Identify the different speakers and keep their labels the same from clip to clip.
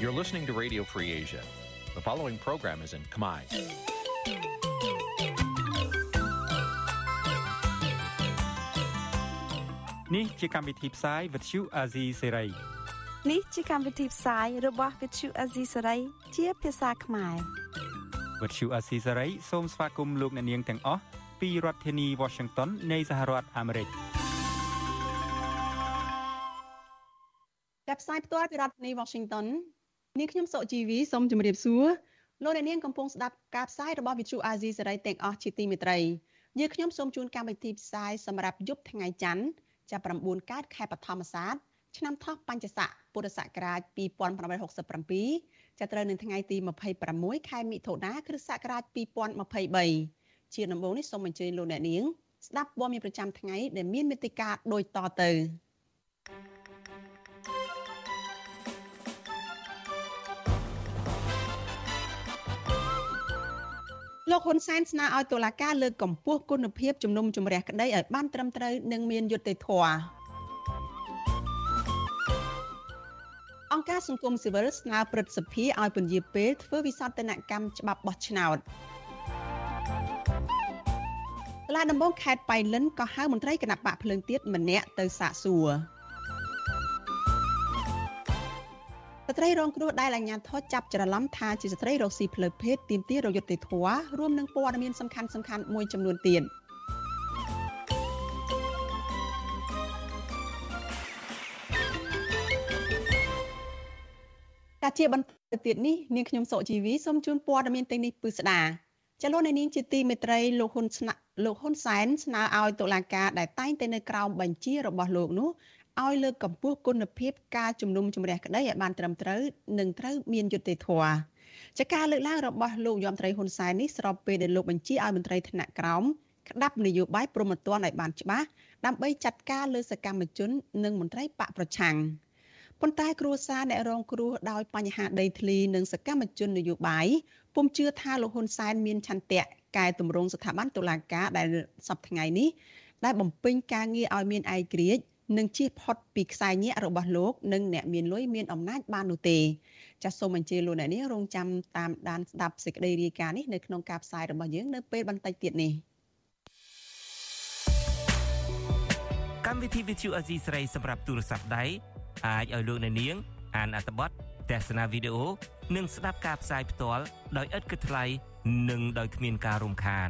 Speaker 1: You're listening to Radio Free Asia. The following program is in Khmer.
Speaker 2: Nǐ chi càm bi tiệp xáy vệt chiu a zì sê ray
Speaker 3: នេះជាកម្មវិធីផ្សាយរបស់ Vithu Azisari ជាភាសាខ្មែរ
Speaker 2: វត្តឈូអាស៊ីសេរីសូមស្វាគមន៍លោកអ្នកនាងទាំងអស់ពីរដ្ឋធានី Washington នៃសហរដ្ឋអាមេរិក
Speaker 4: ចាប់ផ្សាយផ្ទាល់ពីរដ្ឋធានី Washington នាងខ្ញុំសុជីវីសូមជម្រាបសួរលោកអ្នកនាងកំពុងស្ដាប់ការផ្សាយរបស់ Vithu Azizi សេរីទាំងអស់ជាទីមេត្រីយើងខ្ញុំសូមជូនកម្មវិធីផ្សាយសម្រាប់យប់ថ្ងៃច័ន្ទចាប់9កើតខែបឋមសាទឆ្នាំថោះបញ្ញស័កពុរសករាជ2567ចាប់ត្រូវនៅថ្ងៃទី26ខែមិថុនាគ្រិស្តសករាជ2023ជាដំបូងនេះសូមអញ្ជើញលោកអ្នកនាងស្ដាប់ព័ត៌មានប្រចាំថ្ងៃដែលមានមេត្តាដូចតទៅ លោកហ៊ុនសែនស្នើឲ្យតុលាការលើកកម្ពស់គុណភាពជំនុំជម្រះក្តីឲ្យបានត្រឹមត្រូវនិងមានយុត្តិធម៌អង្គការសង្គមស៊ីវិលស្នើព្រឹទ្ធសភាឲ្យពន្យាពេលធ្វើវិសោធនកម្មច្បាប់បោះឆ្នោតសាលាដំបងខេត្តបៃលិនក៏ហៅមន្ត្រីគណៈបកភ្លើងទៀតម្នាក់ទៅសាកសួរ ស្ត្រីរងគ្រោះដែលអាជ្ញាធរចាប់ច្រឡំថាជាស្ត្រីរកស៊ីផ្លូវភេទទាមទាររយុត្តិធម៌រួមនឹងព័ត៌មានសំខាន់សំខាន់មួយចំនួនទៀតការជាបន្តទៀតនេះនាងខ្ញុំសុជីវីសូមជូនព័ត៌មានទាំងនេះពឺស្ដាចលនានាងជាទីមេត្រីលោកហ៊ុនស្នាក់លោកហ៊ុនសែនស្នើឲ្យតុលាការដែលតែងតែនៅក្រោមបញ្ជារបស់លោកនោះ ឲ្យលើកកម្ពស់គុណភាពការជំនុំជម្រះក្តីឲ្យបានត្រឹមត្រូវនិងត្រូវមានយុត្តិធម៌ចាការលើកឡើងរបស់លោកយមត្រីហ៊ុនសែននេះស្របពេលដែលលោកបញ្ជាឲ្យមន្ត្រីថ្នាក់ក្រោមក្តាប់នយោបាយប្រមត្តនឲ្យបានច្បាស់ដើម្បីចាត់ការលើសកម្មជន និងមន្ត្រីបកប្រឆាំងប៉ុន្តែគ្រួសារអ្នករងគ្រោះដោយបញ្ហាដីធ្លីនិងសកម្មជននយោបាយពុំជឿថាលោកហ៊ុនសែនមានឆន្ទៈកែតម្រង់ស្ថាប័នតុលាការដែលសប្តាហ៍ថ្ងៃនេះដែលបំពេញការងារឲ្យមានឯករាជ្យ និងជៀសផុតពីខ្សែញាក់របស់លោកនិងអ្នកមានលុយមានអំណាចបាននោះទេចាសសូមអញ្ជើញលោកអ្នកនាងរងចាំតាមដានស្ដាប់សេចក្តីរាយការណ៍នេះនៅក្នុងការផ្សាយរបស់យើងនៅពេលបន្តិចទៀតនេះ
Speaker 5: កម្មវិធី Vithu Azizi ស្រីសម្រាប់ទូរស័ព្ទដៃអាចឲ្យលោកអ្នកនាង អានអត្ថបទទស្សនាវីដេអូនិងស្ដាប់ការផ្សាយផ្ទាល់ដោយឥតគិតថ្លៃនិងដោយគ្មានការរំខាន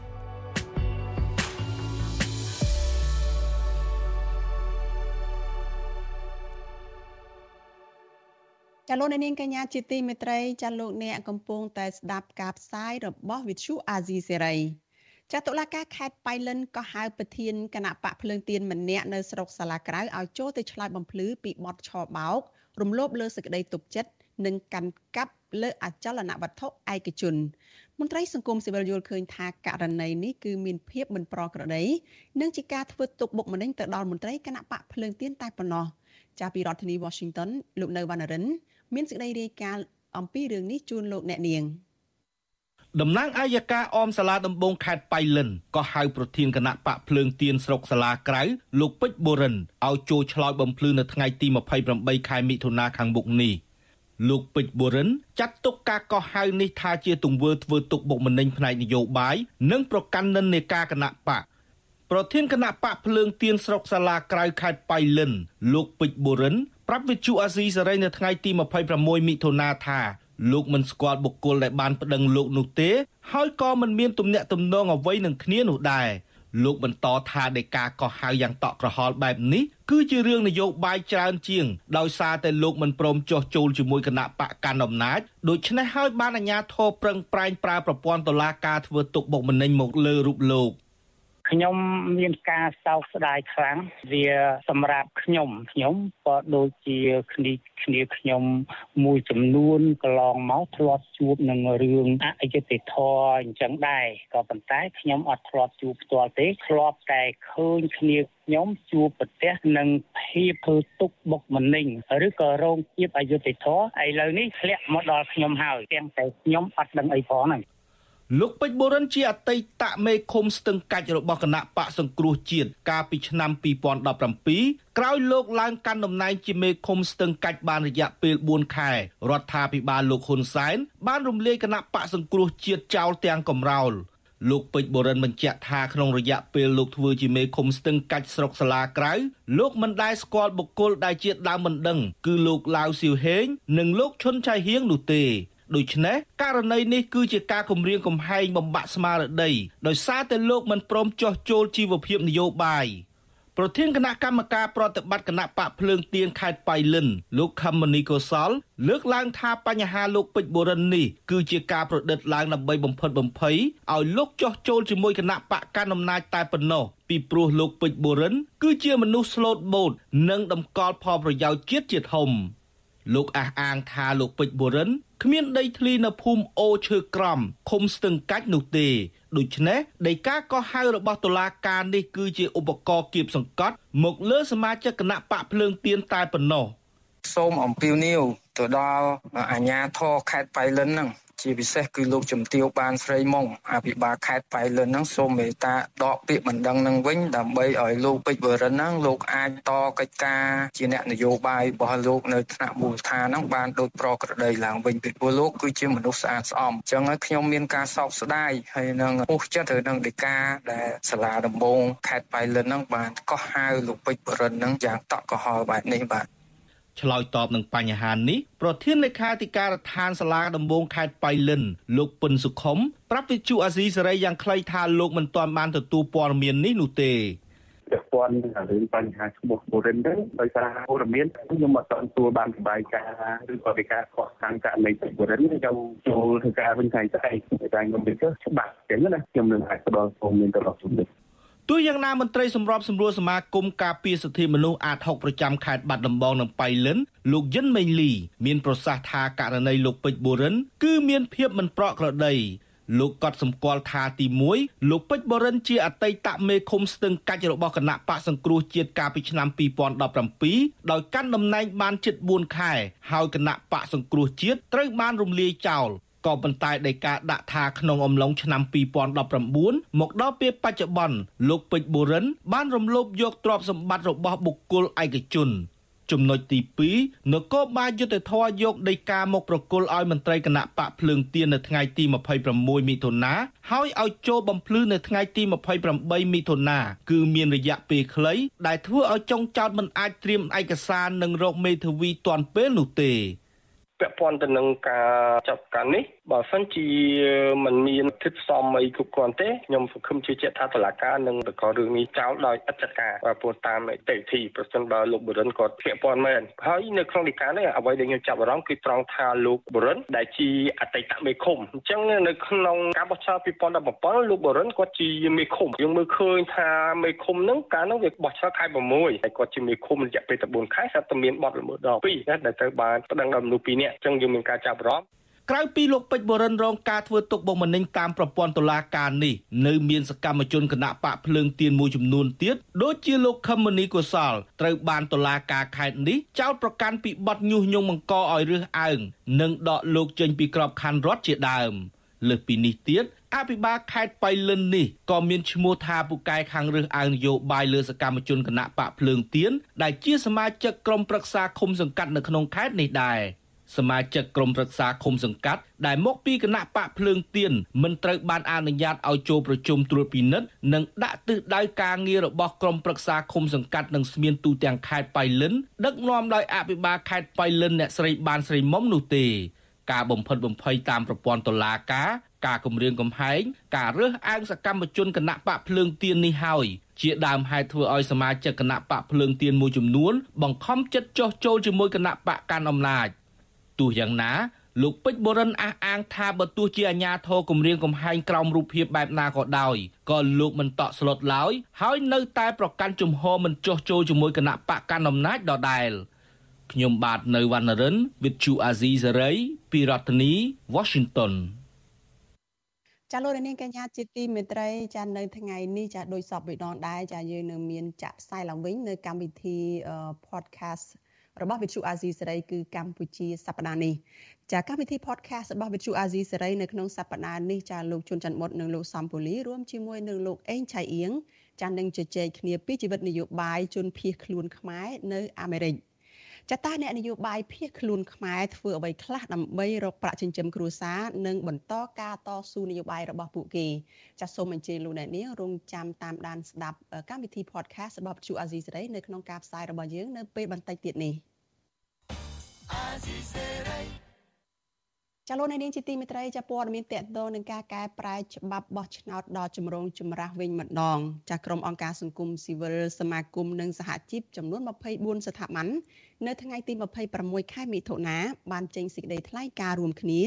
Speaker 4: ចាលោកនាងកញ្ញាជាទីមេត្រីចាលោកអ្នកកំពុងតែស្ដាប់ការផ្សាយរបស់វិទ្យុអាស៊ីសេរីចាតុលាការខេត្តបៃលិនក៏ហៅប្រធានគណៈបកភ្លើងទៀនម្នាក់នៅស្រុកសាឡាក្រៅឲ្យចូលទៅឆ្លើយបំភ្លឺពីបទឆបោករំលោភលើសេចក្តីទុកចិត្តនិងកាន់កាប់លើអចលនវត្ថុឯកជនមន្ត្រីសង្គមស៊ីវិលយល់ឃើញថាករណីនេះគឺមានភាពមិនប្រក្រតីនិងជាការធ្វើទុកបុកម្នេញទៅដល់មន្ត្រីគណៈបកភ្លើងទៀនតែប៉ុណ្ណោះចាពីរដ្ឋធានី Washington លោកនៅវណ្ណរិន មានសេចក្តីរាយការណ៍អំពីរឿងនេះជូនលោកអ្នកនាង
Speaker 6: តំណាងអាយកាអមសាលាដំបងខេត្តបៃលិនក៏ហៅប្រធានគណៈបកភ្លើងទៀនស្រុកសាលាក្រៅលោកពេជ្របូរិនឲ្យចូលឆ្លើយបំភ្លឺនៅថ្ងៃទី28ខែមិថុនាខាងមុខនេះលោកពេជ្របូរិនចាត់ទុកការកោះហៅនេះថាជាទង្វើធ្វើទុកបុកម្នេញផ្នែកនយោបាយនិងប្រកាន់និន្នាការគណៈបកប្រធានគណៈបកភ្លើងទៀនស្រុកសាលាក្រៅខេត្តបៃលិនលោកពេជ្របូរិន ប្រាប់វិទ្យុអាស៊ីសេរីនៅថ្ងៃទី26មិថុនាថាលោកមិនស្គាល់បុគ្គលដែលបានប្តឹងលោកនោះទេ ហើយក៏មិនមានទំនាក់ទំនងអ្វីនឹងគ្នានោះដែរលោកបន្តថានៃការកោះហៅយ៉ាងតក់ក្រហល់បែបនេះគឺជារឿងនយោបាយច្រើនជាង ដោយសារតែលោកមិនព្រមចោះចូលជាមួយគណៈបកកណ្ដាលអំណាចដូច្នេះហើយបានអាជ្ញាធរប្រឹងប្រែងប្រើប្រព័ន្ធតុលាការធ្វើទុកបុកម្នេញមកលើរូបលោក
Speaker 7: ខខ្ញុំមានការសោកស្ដាយខ្លាំងវាសម្រាប់ខ្ញុំខ្ញុំក៏ដូចជាគ្នាគ្នាខ្ញុំមួយចំនួនកន្លងមកធ្លាប់ជួបនឹងរឿងអយុត្តិធម៌អញ្ចឹងដែរក៏ប៉ុន្តែខ្ញុំអត់ធ្លាប់ជួបផ្ទាល់ទេធ្លាប់តែឃើញគ្នាខ្ញុំជួបប្រទះនឹងភាពធ្វើទុកបុកម្នេញឬក៏រងភាពអយុត្តិធម៌ឥឡូវនេះធ្លាក់មកដល់ខ្ញុំហើយទាំងតែខ្ញុំអត់ដឹងអីផងហ្នឹង
Speaker 6: លោកពេជ្របុរិនជាអតីតមេឃុំស្ទឹងកាច់របស់គណៈបកសង្គ្រោះជាតិកាលពីឆ្នាំ2017ក្រោយលោកឡើងកាន់តំណែងជាមេឃុំស្ទឹងកាច់បានរយៈពេល4ខែរដ្ឋាភិបាលលោកហ៊ុនសែនបានរំលាយគណៈបកសង្គ្រោះជាតិចោលទាំងកំរោលលោកពេជ្របុរិនបញ្ជាក់ថាក្នុងរយៈពេលលោកធ្វើជាមេឃុំស្ទឹងកាច់ស្រុកសាលាក្រៅលោកមិនដែលស្គាល់បុគ្គលដែលជាដើមមិនដឹង គឺលោកឡាវសៀវហេងនិងលោកឈុនឆៃហៀងនោះទេ ដូច្នេះករណីនេះគឺជាការគំរាមកំហែងបំបាក់ស្មារតីដោយសារតែលោកមិនព្រមចោះចូលជីវភាពនយោបាយប្រធានគណៈកម្មការប្រតិបត្តិគណៈបកភ្លើងទៀនខេត្តបៃលិន លោកខមមនីកុសល លើកឡើងថាបញ្ហាលោកពេជ្របុរិននេះគឺជាការប្រឌិតឡើងដើម្បីបំផិតបំភ័យឲ្យលោកចោះចូលជាមួយគណៈបកកណ្ដាលអំណាចតែប៉ុណ្ណោះពីព្រោះលោកពេជ្របុរិន គឺជាមនុស្សស្លូតបូតនិងតម្កល់ផលប្រយោជន៍ជាតិជាធំ លោកអះអាងថាលោកពេជ្របុរិនគ្មានដីធ្លីនៅភូមិអូឈើក្រំឃុំស្ទឹងកាច់នោះទេដូច្នេះដីកាកោះហៅរបស់តុលាការនេះគឺជាឧបករណ៍គៀបសង្កត់ មកលើសមាជិកគណៈបកភ្លើងទៀនតែប៉ុណ្ណោះ
Speaker 8: សូមអំពាវនាវទៅដល់អាជ្ញាធរខេត្តបៃលិនហ្នឹង ជាពិសេសគឺលោកជំទាវបានស្រីមុងអភិបាលខេត្តបៃលិនហ្នឹងសូមមេត្តាដកពាក្យបណ្ដឹងនឹងវិញដើម្បីឲ្យលោកពេជ្រវរិនហ្នឹងលោកអាចតកិច្ចការជាអ្នកនយោបាយរបស់លោកនៅថ្នាក់មូលដ្ឋានហ្នឹងបានដូចប្រក្រតីឡើងវិញពីព្រោះលោកគឺជាមនុស្សស្អាតស្អំអញ្ចឹងហើយខ្ញុំមានការសោកស្ដាយហើយនឹងពុះចិត្តទៅនឹងដីកាដែលសាលាដំបងខេត្តបៃលិនហ្នឹងបានកោះហៅលោកពេជ្រវរិនហ្នឹងយ៉ាងតក់កុហលបែបនេះបាទ
Speaker 6: ឆ្លើយតបនឹងបញ្ហានេះប្រធានលេខាធិការដ្ឋានសាលាដំបងខេត្តបៃលិន លោកពិនសុខុមប្រាប់វិទ្យុអាស៊ីសេរីយ៉ាងខ្លីថាលោកមិនទាន់បានទទួលព័ត៌មាននេះនោះទេ
Speaker 9: ពាក់ព័ន្ធនឹងរឿងបញ្ហាឈ្មោះបុរិនហ្នឹងដោយសារព័ត៌មានខ្ញុំអត់ទាន់ទទួលបានរបាយការណ៍ឬក៏ពីការខកខានករណីបុរិនខ្ញុំចូលធ្វើការវិញថ្ងៃស្អែកតែខ្ញុំទៅច្បាស់ចឹងណាខ្ញុំនឹងអាចផ្ដល់ព័ត៌មានទៅដល់ជំនុំ
Speaker 6: ទោះយ៉ាងណាមន្ត្រីសម្របសម្រួលសមាគមការពារសិទ្ធិមនុស្សអាត6ប្រចាំខេត្តបាត់ដំបងនិងបៃលិនលោកយិនមេងលី មានប្រសាសន៍ថាករណីលោកពេជ្របុរិន គឺមានភាពមិនប្រក្រតីលោកកត់សម្គាល់ថាទី1លោកពេជ្របរិនជាអតីតមេឃុំស្ទឹងកាច់របស់គណៈបកសង្គ្រោះជាតិកាលពីឆ្នាំ2017ដោយកាន់តំណែងបានជិត4ខែហើយគណៈបកសង្គ្រោះជាតិត្រូវបានរំលាយចោល ក៏ប៉ុន្តែដោយការដាក់ថាក្នុងអំឡុងឆ្នាំ2019មកដល់ពេលបច្ចុប្បន្នលោកពេជ្របូរិន បានរំលោភយកទ្រព្យសម្បត្តិរបស់បុគ្គលឯកជនចំណុចទី2នគរបាលយុទ្ធធរយកដីកាមកប្រគល់ឲ្យមន្ត្រីគណៈបកភ្លើងទៀននៅថ្ងៃទី26មិថុនាហើយឲ្យចូលបំភ្លឺនៅថ្ងៃទី28មិថុនាគឺមានរយៈពេលខ្លីដែលធ្វើឲ្យចុងចោតមិនអាចត្រៀមឯកសារនិងរកមេធាវីទាន់ពេលនោះទេ
Speaker 10: ពាក់ព័ន្ធទៅនឹងការចាប់កាន់នេះបើសិនជាมันមានគិតផ្សំអីគ្រប់គ្រាន់ទេខ្ញុំសង្ឃឹមជឿជាក់ថាតុលាការនឹងបង្ករឿងនេះចោលដោយឥតចាត់ការព្រោះតាមនីតិវិធីប្រសិនបើលោកបុរិនគាត់ពាក់ព័ន្ធមែនហើយនៅក្នុងដីកានេះអ្វីដែលខ្ញុំចាប់អារម្មណ៍គឺត្រង់ថាលោកបុរិនដែលជាអតីតមេឃុំអញ្ចឹងនៅក្នុងការបោះឆ្នោត2017លោកបុរិនគាត់ជាមេឃុំយើងមើលឃើញថាមេឃុំហ្នឹងកាលហ្នឹងវាបោះឆ្នោតខែ6ហើយគាត់ជាមេឃុំរយៈពេលតែ4ខែស្រាប់តែមានបទល្មើសដល់2ដែលត្រូវបានប្តឹងដល់មនុស្ស2នាក់អញ្ចឹងយើងមានការចាប់អារម្មណ៍
Speaker 6: ក្រៅពីលោកពេជ្របរិនរងការធ្វើទុកបុកម្នេញតាមប្រព័ន្ធតុលាការនេះនៅមានសកម្មជនគណៈបកភ្លើងទៀនមួយចំនួនទៀតដូចជាលោកខមនីកុសលត្រូវបានតុលាការខេត្តនេះចោទប្រកាន់ពីបទញុះញង់បង្កឲ្យរើសអើងនិងដកលោកចេញពីក្របខ័ណ្ឌរដ្ឋជាដើមលើសពីនេះទៀតអភិបាលខេត្តបៃលិននេះក៏មានឈ្មោះថាពូកែខាងរើសអើងនយោបាយលើសកម្មជនគណៈបកភ្លើងទៀនដែលជាសមាជិកក្រុមប្រឹក្សាឃុំសង្កាត់នៅក្នុងខេត្តនេះដែរ។ សមាជិកក្រុមប្រឹក្សាឃុំសង្កាត់ដែលមកពីគណៈបកភ្លើងទៀនមិនត្រូវបានអនុញ្ញាតឲ្យចូលប្រជុំត្រួតពិនិត្យនិងដាក់ទិសដៅការងាររបស់ក្រុមប្រឹក្សាឃុំសង្កាត់និងស្មានទូទាំងខេត្តបៃលិនដឹកនាំដោយអភិបាលខេត្តបៃលិនអ្នកស្រីបានស្រីមុំនោះទេការបំផិតបំភ័យតាមប្រព័ន្ធតុលាការការគម្រាមកំហែងការរើសអើងសកម្មជនគណៈបកភ្លើងទៀននេះហើយជាដើមហេតុធ្វើឲ្យសមាជិកគណៈបកភ្លើងទៀនមួយចំនួនបង្ខំចិត្តចោះចូលជាមួយគណៈបកកាន់អំណាច ទោះយ៉ាងណាលោកពេជ្របូរិនអះអាងថាបើទោះជាអាញាធរគម្រាមកំហែងក្រោមរូបភាពបែបណាក៏ដោយក៏លោកមិនតក់ស្លុតឡើយហើយនៅតែប្រកាន់ជំហរមិនចោះចូលជាមួយគណៈបកកណ្ដាលអំណាចដដែលខ្ញុំបាទនៅវណ្ណរិន With Chu Azizi Saray ពីរដ្ឋធានី Washington
Speaker 4: ចាលោកនាងកញ្ញាជាទីមេត្រីចានៅថ្ងៃនេះចាដោយសពវិដងដែរចាយើងនឹងមានចាក់ផ្សាយឡើងវិញនៅកម្មវិធី podcast របស់វិទ្យុអាស៊ីសេរីគឺកម្ពុជាសប្តាហ៍នេះចាកម្មវិធី podcast របស់វិទ្យុអាស៊ីសេរីនៅក្នុងសប្តាហ៍នេះចាលោកជួនច័ន្ទមុតនិងលោកសំពូលីរួមជាមួយនឹងលោកអេងឆៃអៀងចានឹងជជែកគ្នាពីជីវិតនយោបាយជនភៀសខ្លួនខ្មែរនៅអាមេរិក ចតាអ្នកនយោបាយភៀសខ្លួនខ្មែរធ្វើអ្វីខ្លះដើម្បីរកប្រាក់ចិញ្ចឹមគ្រួសារនិងបន្តការតស៊ូនយោបាយរបស់ពួកគេចាសសូមអញ្ជើញលោកអ្នកនាងរងចាំតាមដានស្ដាប់កម្មវិធី podcast របស់ជួអាស៊ីសេរីនៅក្នុងការផ្សាយរបស់យើងនៅពេលបន្តិចទៀតនេះអាស៊ីសេរីចាលោកនាងជាទីមេត្រីចាព័ត៌មានតកតងនឹងការកែប្រែច្បាប់បោះឆ្នោតដល់ជំរងចម្រាស់វិញម្ដងចាក្រុមអង្គការសង្គមស៊ីវិលសមាគមនិងសហជីពចំនួន24ស្ថាប័ន នៅថ្ងៃទី26ខែមិថុនាបានចេញសេចក្តីថ្លែងការណ៍រួមគ្នា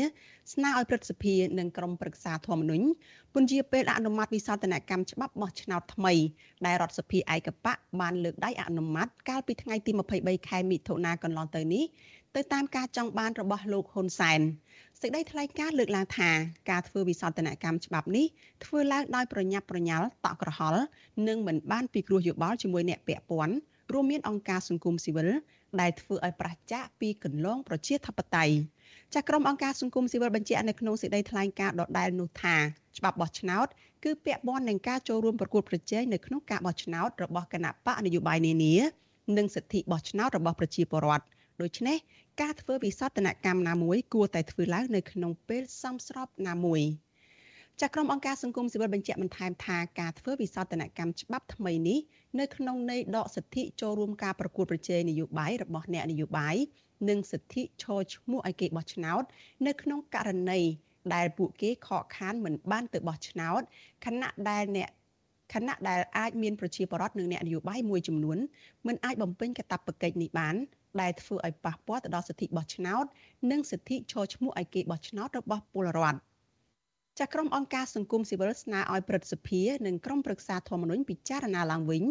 Speaker 4: ស្នើឲ្យព្រឹទ្ធសភានិងក្រុមប្រឹក្សាធម្មនុញ្ញពន្យាពេលអនុម័តវិសោធនកម្មច្បាប់បោះឆ្នោតថ្មីដែលរដ្ឋសភាឯកបៈបានលើកដៃអនុម័តកាលពីថ្ងៃទី23ខែមិថុនាកន្លងទៅនេះទៅតាមការចង់បានរបស់លោកហ៊ុនសែនសេចក្តីថ្លែងការណ៍លើកឡើងថាការធ្វើវិសោធនកម្មច្បាប់នេះធ្វើឡើងដោយប្រញាប់ប្រញាល់តក់ក្រហល់និងមិនបានពិគ្រោះយោបល់ជាមួយអ្នកពាក់ព័ន្ធរួមមានអង្គការសង្គមស៊ីវិល ដែលធ្វើឲ្យប្រឆាចពីកន្លងប្រជាធិបតេយ្យចាស់ក្រុមអង្គការសង្គមស៊ីវិលបញ្ជាក់នៅក្នុងសេចក្តីថ្លែងការណ៍ដដែលនោះថាច្បាប់បោះឆ្នោតគឺពាក់ព័ន្ធនឹងការចូលរួមប្រកួតប្រជែងនៅក្នុងការបោះឆ្នោតរបស់គណៈបកនយោបាយនានានិងសិទ្ធិបោះឆ្នោតរបស់ប្រជាពលរដ្ឋដូច្នេះការធ្វើវិសោធនកម្មណាមួយគួរតែធ្វើឡើងនៅក្នុងពេលសមស្របណាមួយចាក្រុមអង្គការសង្គមស៊ីវិលបញ្ជាក់បន្ថែមថាការធ្វើវិសោធនកម្មច្បាប់ថ្មីនេះ នៅក្នុងន័យដកសិទ្ធិចូលរួមការប្រកួតប្រជែងនយោបាយរបស់អ្នកនយោបាយនិងសិទ្ធិឈរឈ្មោះឲ្យគេបោះឆ្នោត នៅក្នុងករណីដែលពួកគេខកខានមិនបានទៅបោះឆ្នោតខណៈដែលអ្នកខណៈដែលអាចមានប្រជាពលរដ្ឋនិងអ្នកនយោបាយមួយចំនួនមិនអាចបំពេញកាតព្វកិច្ចនេះបានដែលធ្វើឲ្យប៉ះពាល់ទៅដល់សិទ្ធិបោះឆ្នោត និងសិទ្ធិឈរឈ្មោះឲ្យគេបោះឆ្នោតរបស់ពលរដ្ឋ ចាក្រុមអង្គការសង្គមស៊ីវិលស្នើឲ្យព្រឹទ្ធសភានិងក្រុមប្រឹក្សាធម្មនុញ្ញពិចារណាឡើងវិញ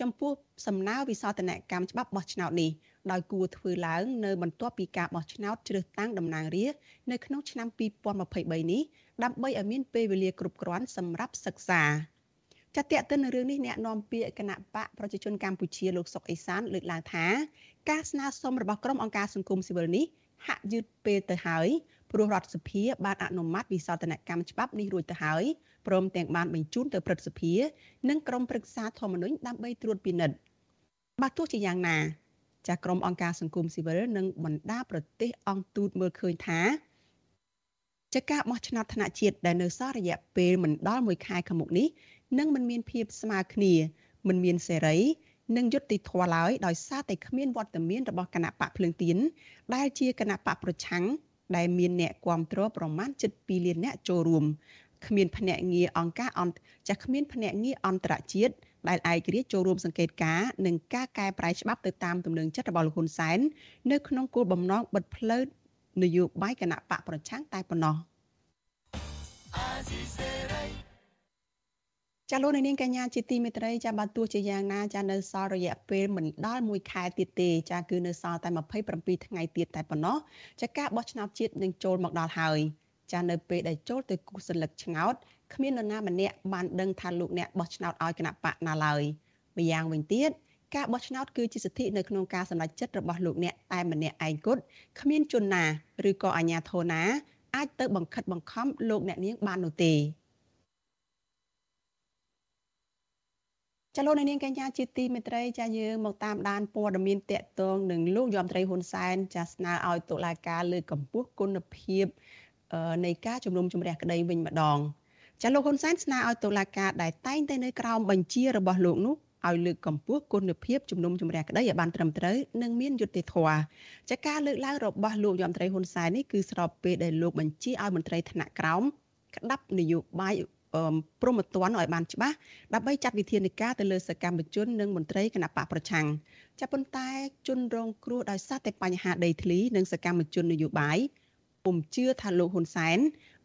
Speaker 4: ចំពោះសំណើវិសោធនកម្មច្បាប់បោះឆ្នោតនេះដោយគួរធ្វើឡើងនៅបន្ទាប់ពីការបោះឆ្នោតជ្រើសតាំងតំណាងរាស្ត្រនៅក្នុងឆ្នាំ2023នេះដើម្បីឲ្យមានពេលវេលាគ្រប់គ្រាន់សម្រាប់សិក្សាចាត់តាក់ទិននៅរឿងនេះអ្នកនាំពាក្យគណៈបកប្រជាជនកម្ពុជាលោកសុកអេសានលើកឡើងថាការស្នើសុំរបស់ក្រុមអង្គការសង្គមស៊ីវិលនេះហាក់យឺតពេលទៅហើយ ព្រោះរដ្ឋសភាបានអនុម័តវិសោធនកម្មច្បាប់នេះរួចទៅហើយព្រមទាំងបានបញ្ជូនទៅព្រឹទ្ធសភា និងក្រុមប្រឹក្សាធម្មនុញ្ញដើម្បីត្រួតពិនិត្យបើទោះជាយ៉ាងណា ចាស់ក្រុមអង្គការសង្គមស៊ីវិលនិងបណ្ដាប្រទេសអង្គទូតមើលឃើញថាចាការបោះឆ្នោតថ្នាក់ជាតិដែលនៅសល់រយៈពេលមិនដល់1ខែខាងមុខនេះនឹងមិនមានភាពស្មើគ្នាមិនមានសេរីនិងយុត្តិធម៌ឡើយដោយសារតែគ្មានវត្តមានរបស់គណៈបកភ្លើងទៀនដែលជាគណៈបកប្រឆាំង ដែលមានអ្នកគ្រប់គ្រងប្រមាណ7លានអ្នកចូលរួមគ្មានភ្នាក់ងារអង្គការអន្តចាស់គ្មានភ្នាក់ងារអន្តរជាតិដែលឯករាជ្យចូលរួមសង្កេតការនិងការកែប្រែច្បាប់ទៅតាមទំនឹងចិត្តរបស់លោកហ៊ុនសែននៅក្នុងគោលបំណងបិទផ្លូវនយោបាយគណៈបកប្រឆាំងតែប៉ុណ្ណោះ ចាលោកនាងកញ្ញាជាទីមេត្រីចាបើទោះជាយ៉ាងណាចានៅសល់រយៈពេលមិនដល់1ខែទៀតទេចាគឺនៅសល់តែ27ថ្ងៃទៀតតែប៉ុណ្ណោះចាការបោះឆ្នោតជាតិនឹងចូលមកដល់ហើយចានៅពេលដែលចូលទៅគូសន្លឹកឆ្នោតគ្មាននរណាម្នាក់បានដឹងថាលោកអ្នកបោះឆ្នោតឲ្យគណៈបកណាឡើយម្យ៉ាងវិញទៀតការបោះឆ្នោតគឺជាសិទ្ធិនៅក្នុងការសម្រេចចិត្តរបស់លោកអ្នកតែម្នាក់ឯងគត់គ្មានជនណាឬក៏អាជ្ញាធរណាអាចទៅបង្ខិតបង្ខំលោកអ្នកនាងបាននោះទេ ចលនានាងកញ្ញាជាទីមេត្រីចាយើងមកតាមដានព័ត៌មានតកតងនឹងលោកយមត្រីហ៊ុនសែនចាស្នើឲ្យតុលាការលើកកម្ពស់គុណភាពនៃការជំនុំជម្រះក្តីវិញម្ដងចាលោកហ៊ុនសែនស្នើឲ្យតុលាការដែលតែងតែនៅក្រោមបញ្ជារបស់លោកនោះឲ្យលើកកម្ពស់គុណភាពជំនុំជម្រះក្តីឲ្យបានត្រឹមត្រូវនិងមានយុត្តិធម៌ចាការលើកឡើងរបស់លោកយមត្រីហ៊ុនសែននេះគឺស្របពេលដែលលោកបញ្ជាឲ្យមន្ត្រីថ្នាក់ក្រោមក្តាប់នយោបាយ ព្រមត្តនឲ្យបានច្បាស់ដើម្បីចាត់វិធានការទៅលើសកម្មជននិងមន្ត្រីគណៈបកប្រឆាំងចាប់ប៉ុន្តែជនរងគ្រោះដោយសារតែបញ្ហាដីធ្លីនិងសកម្មជននយោបាយពុំជឿថាលោកហ៊ុនសែន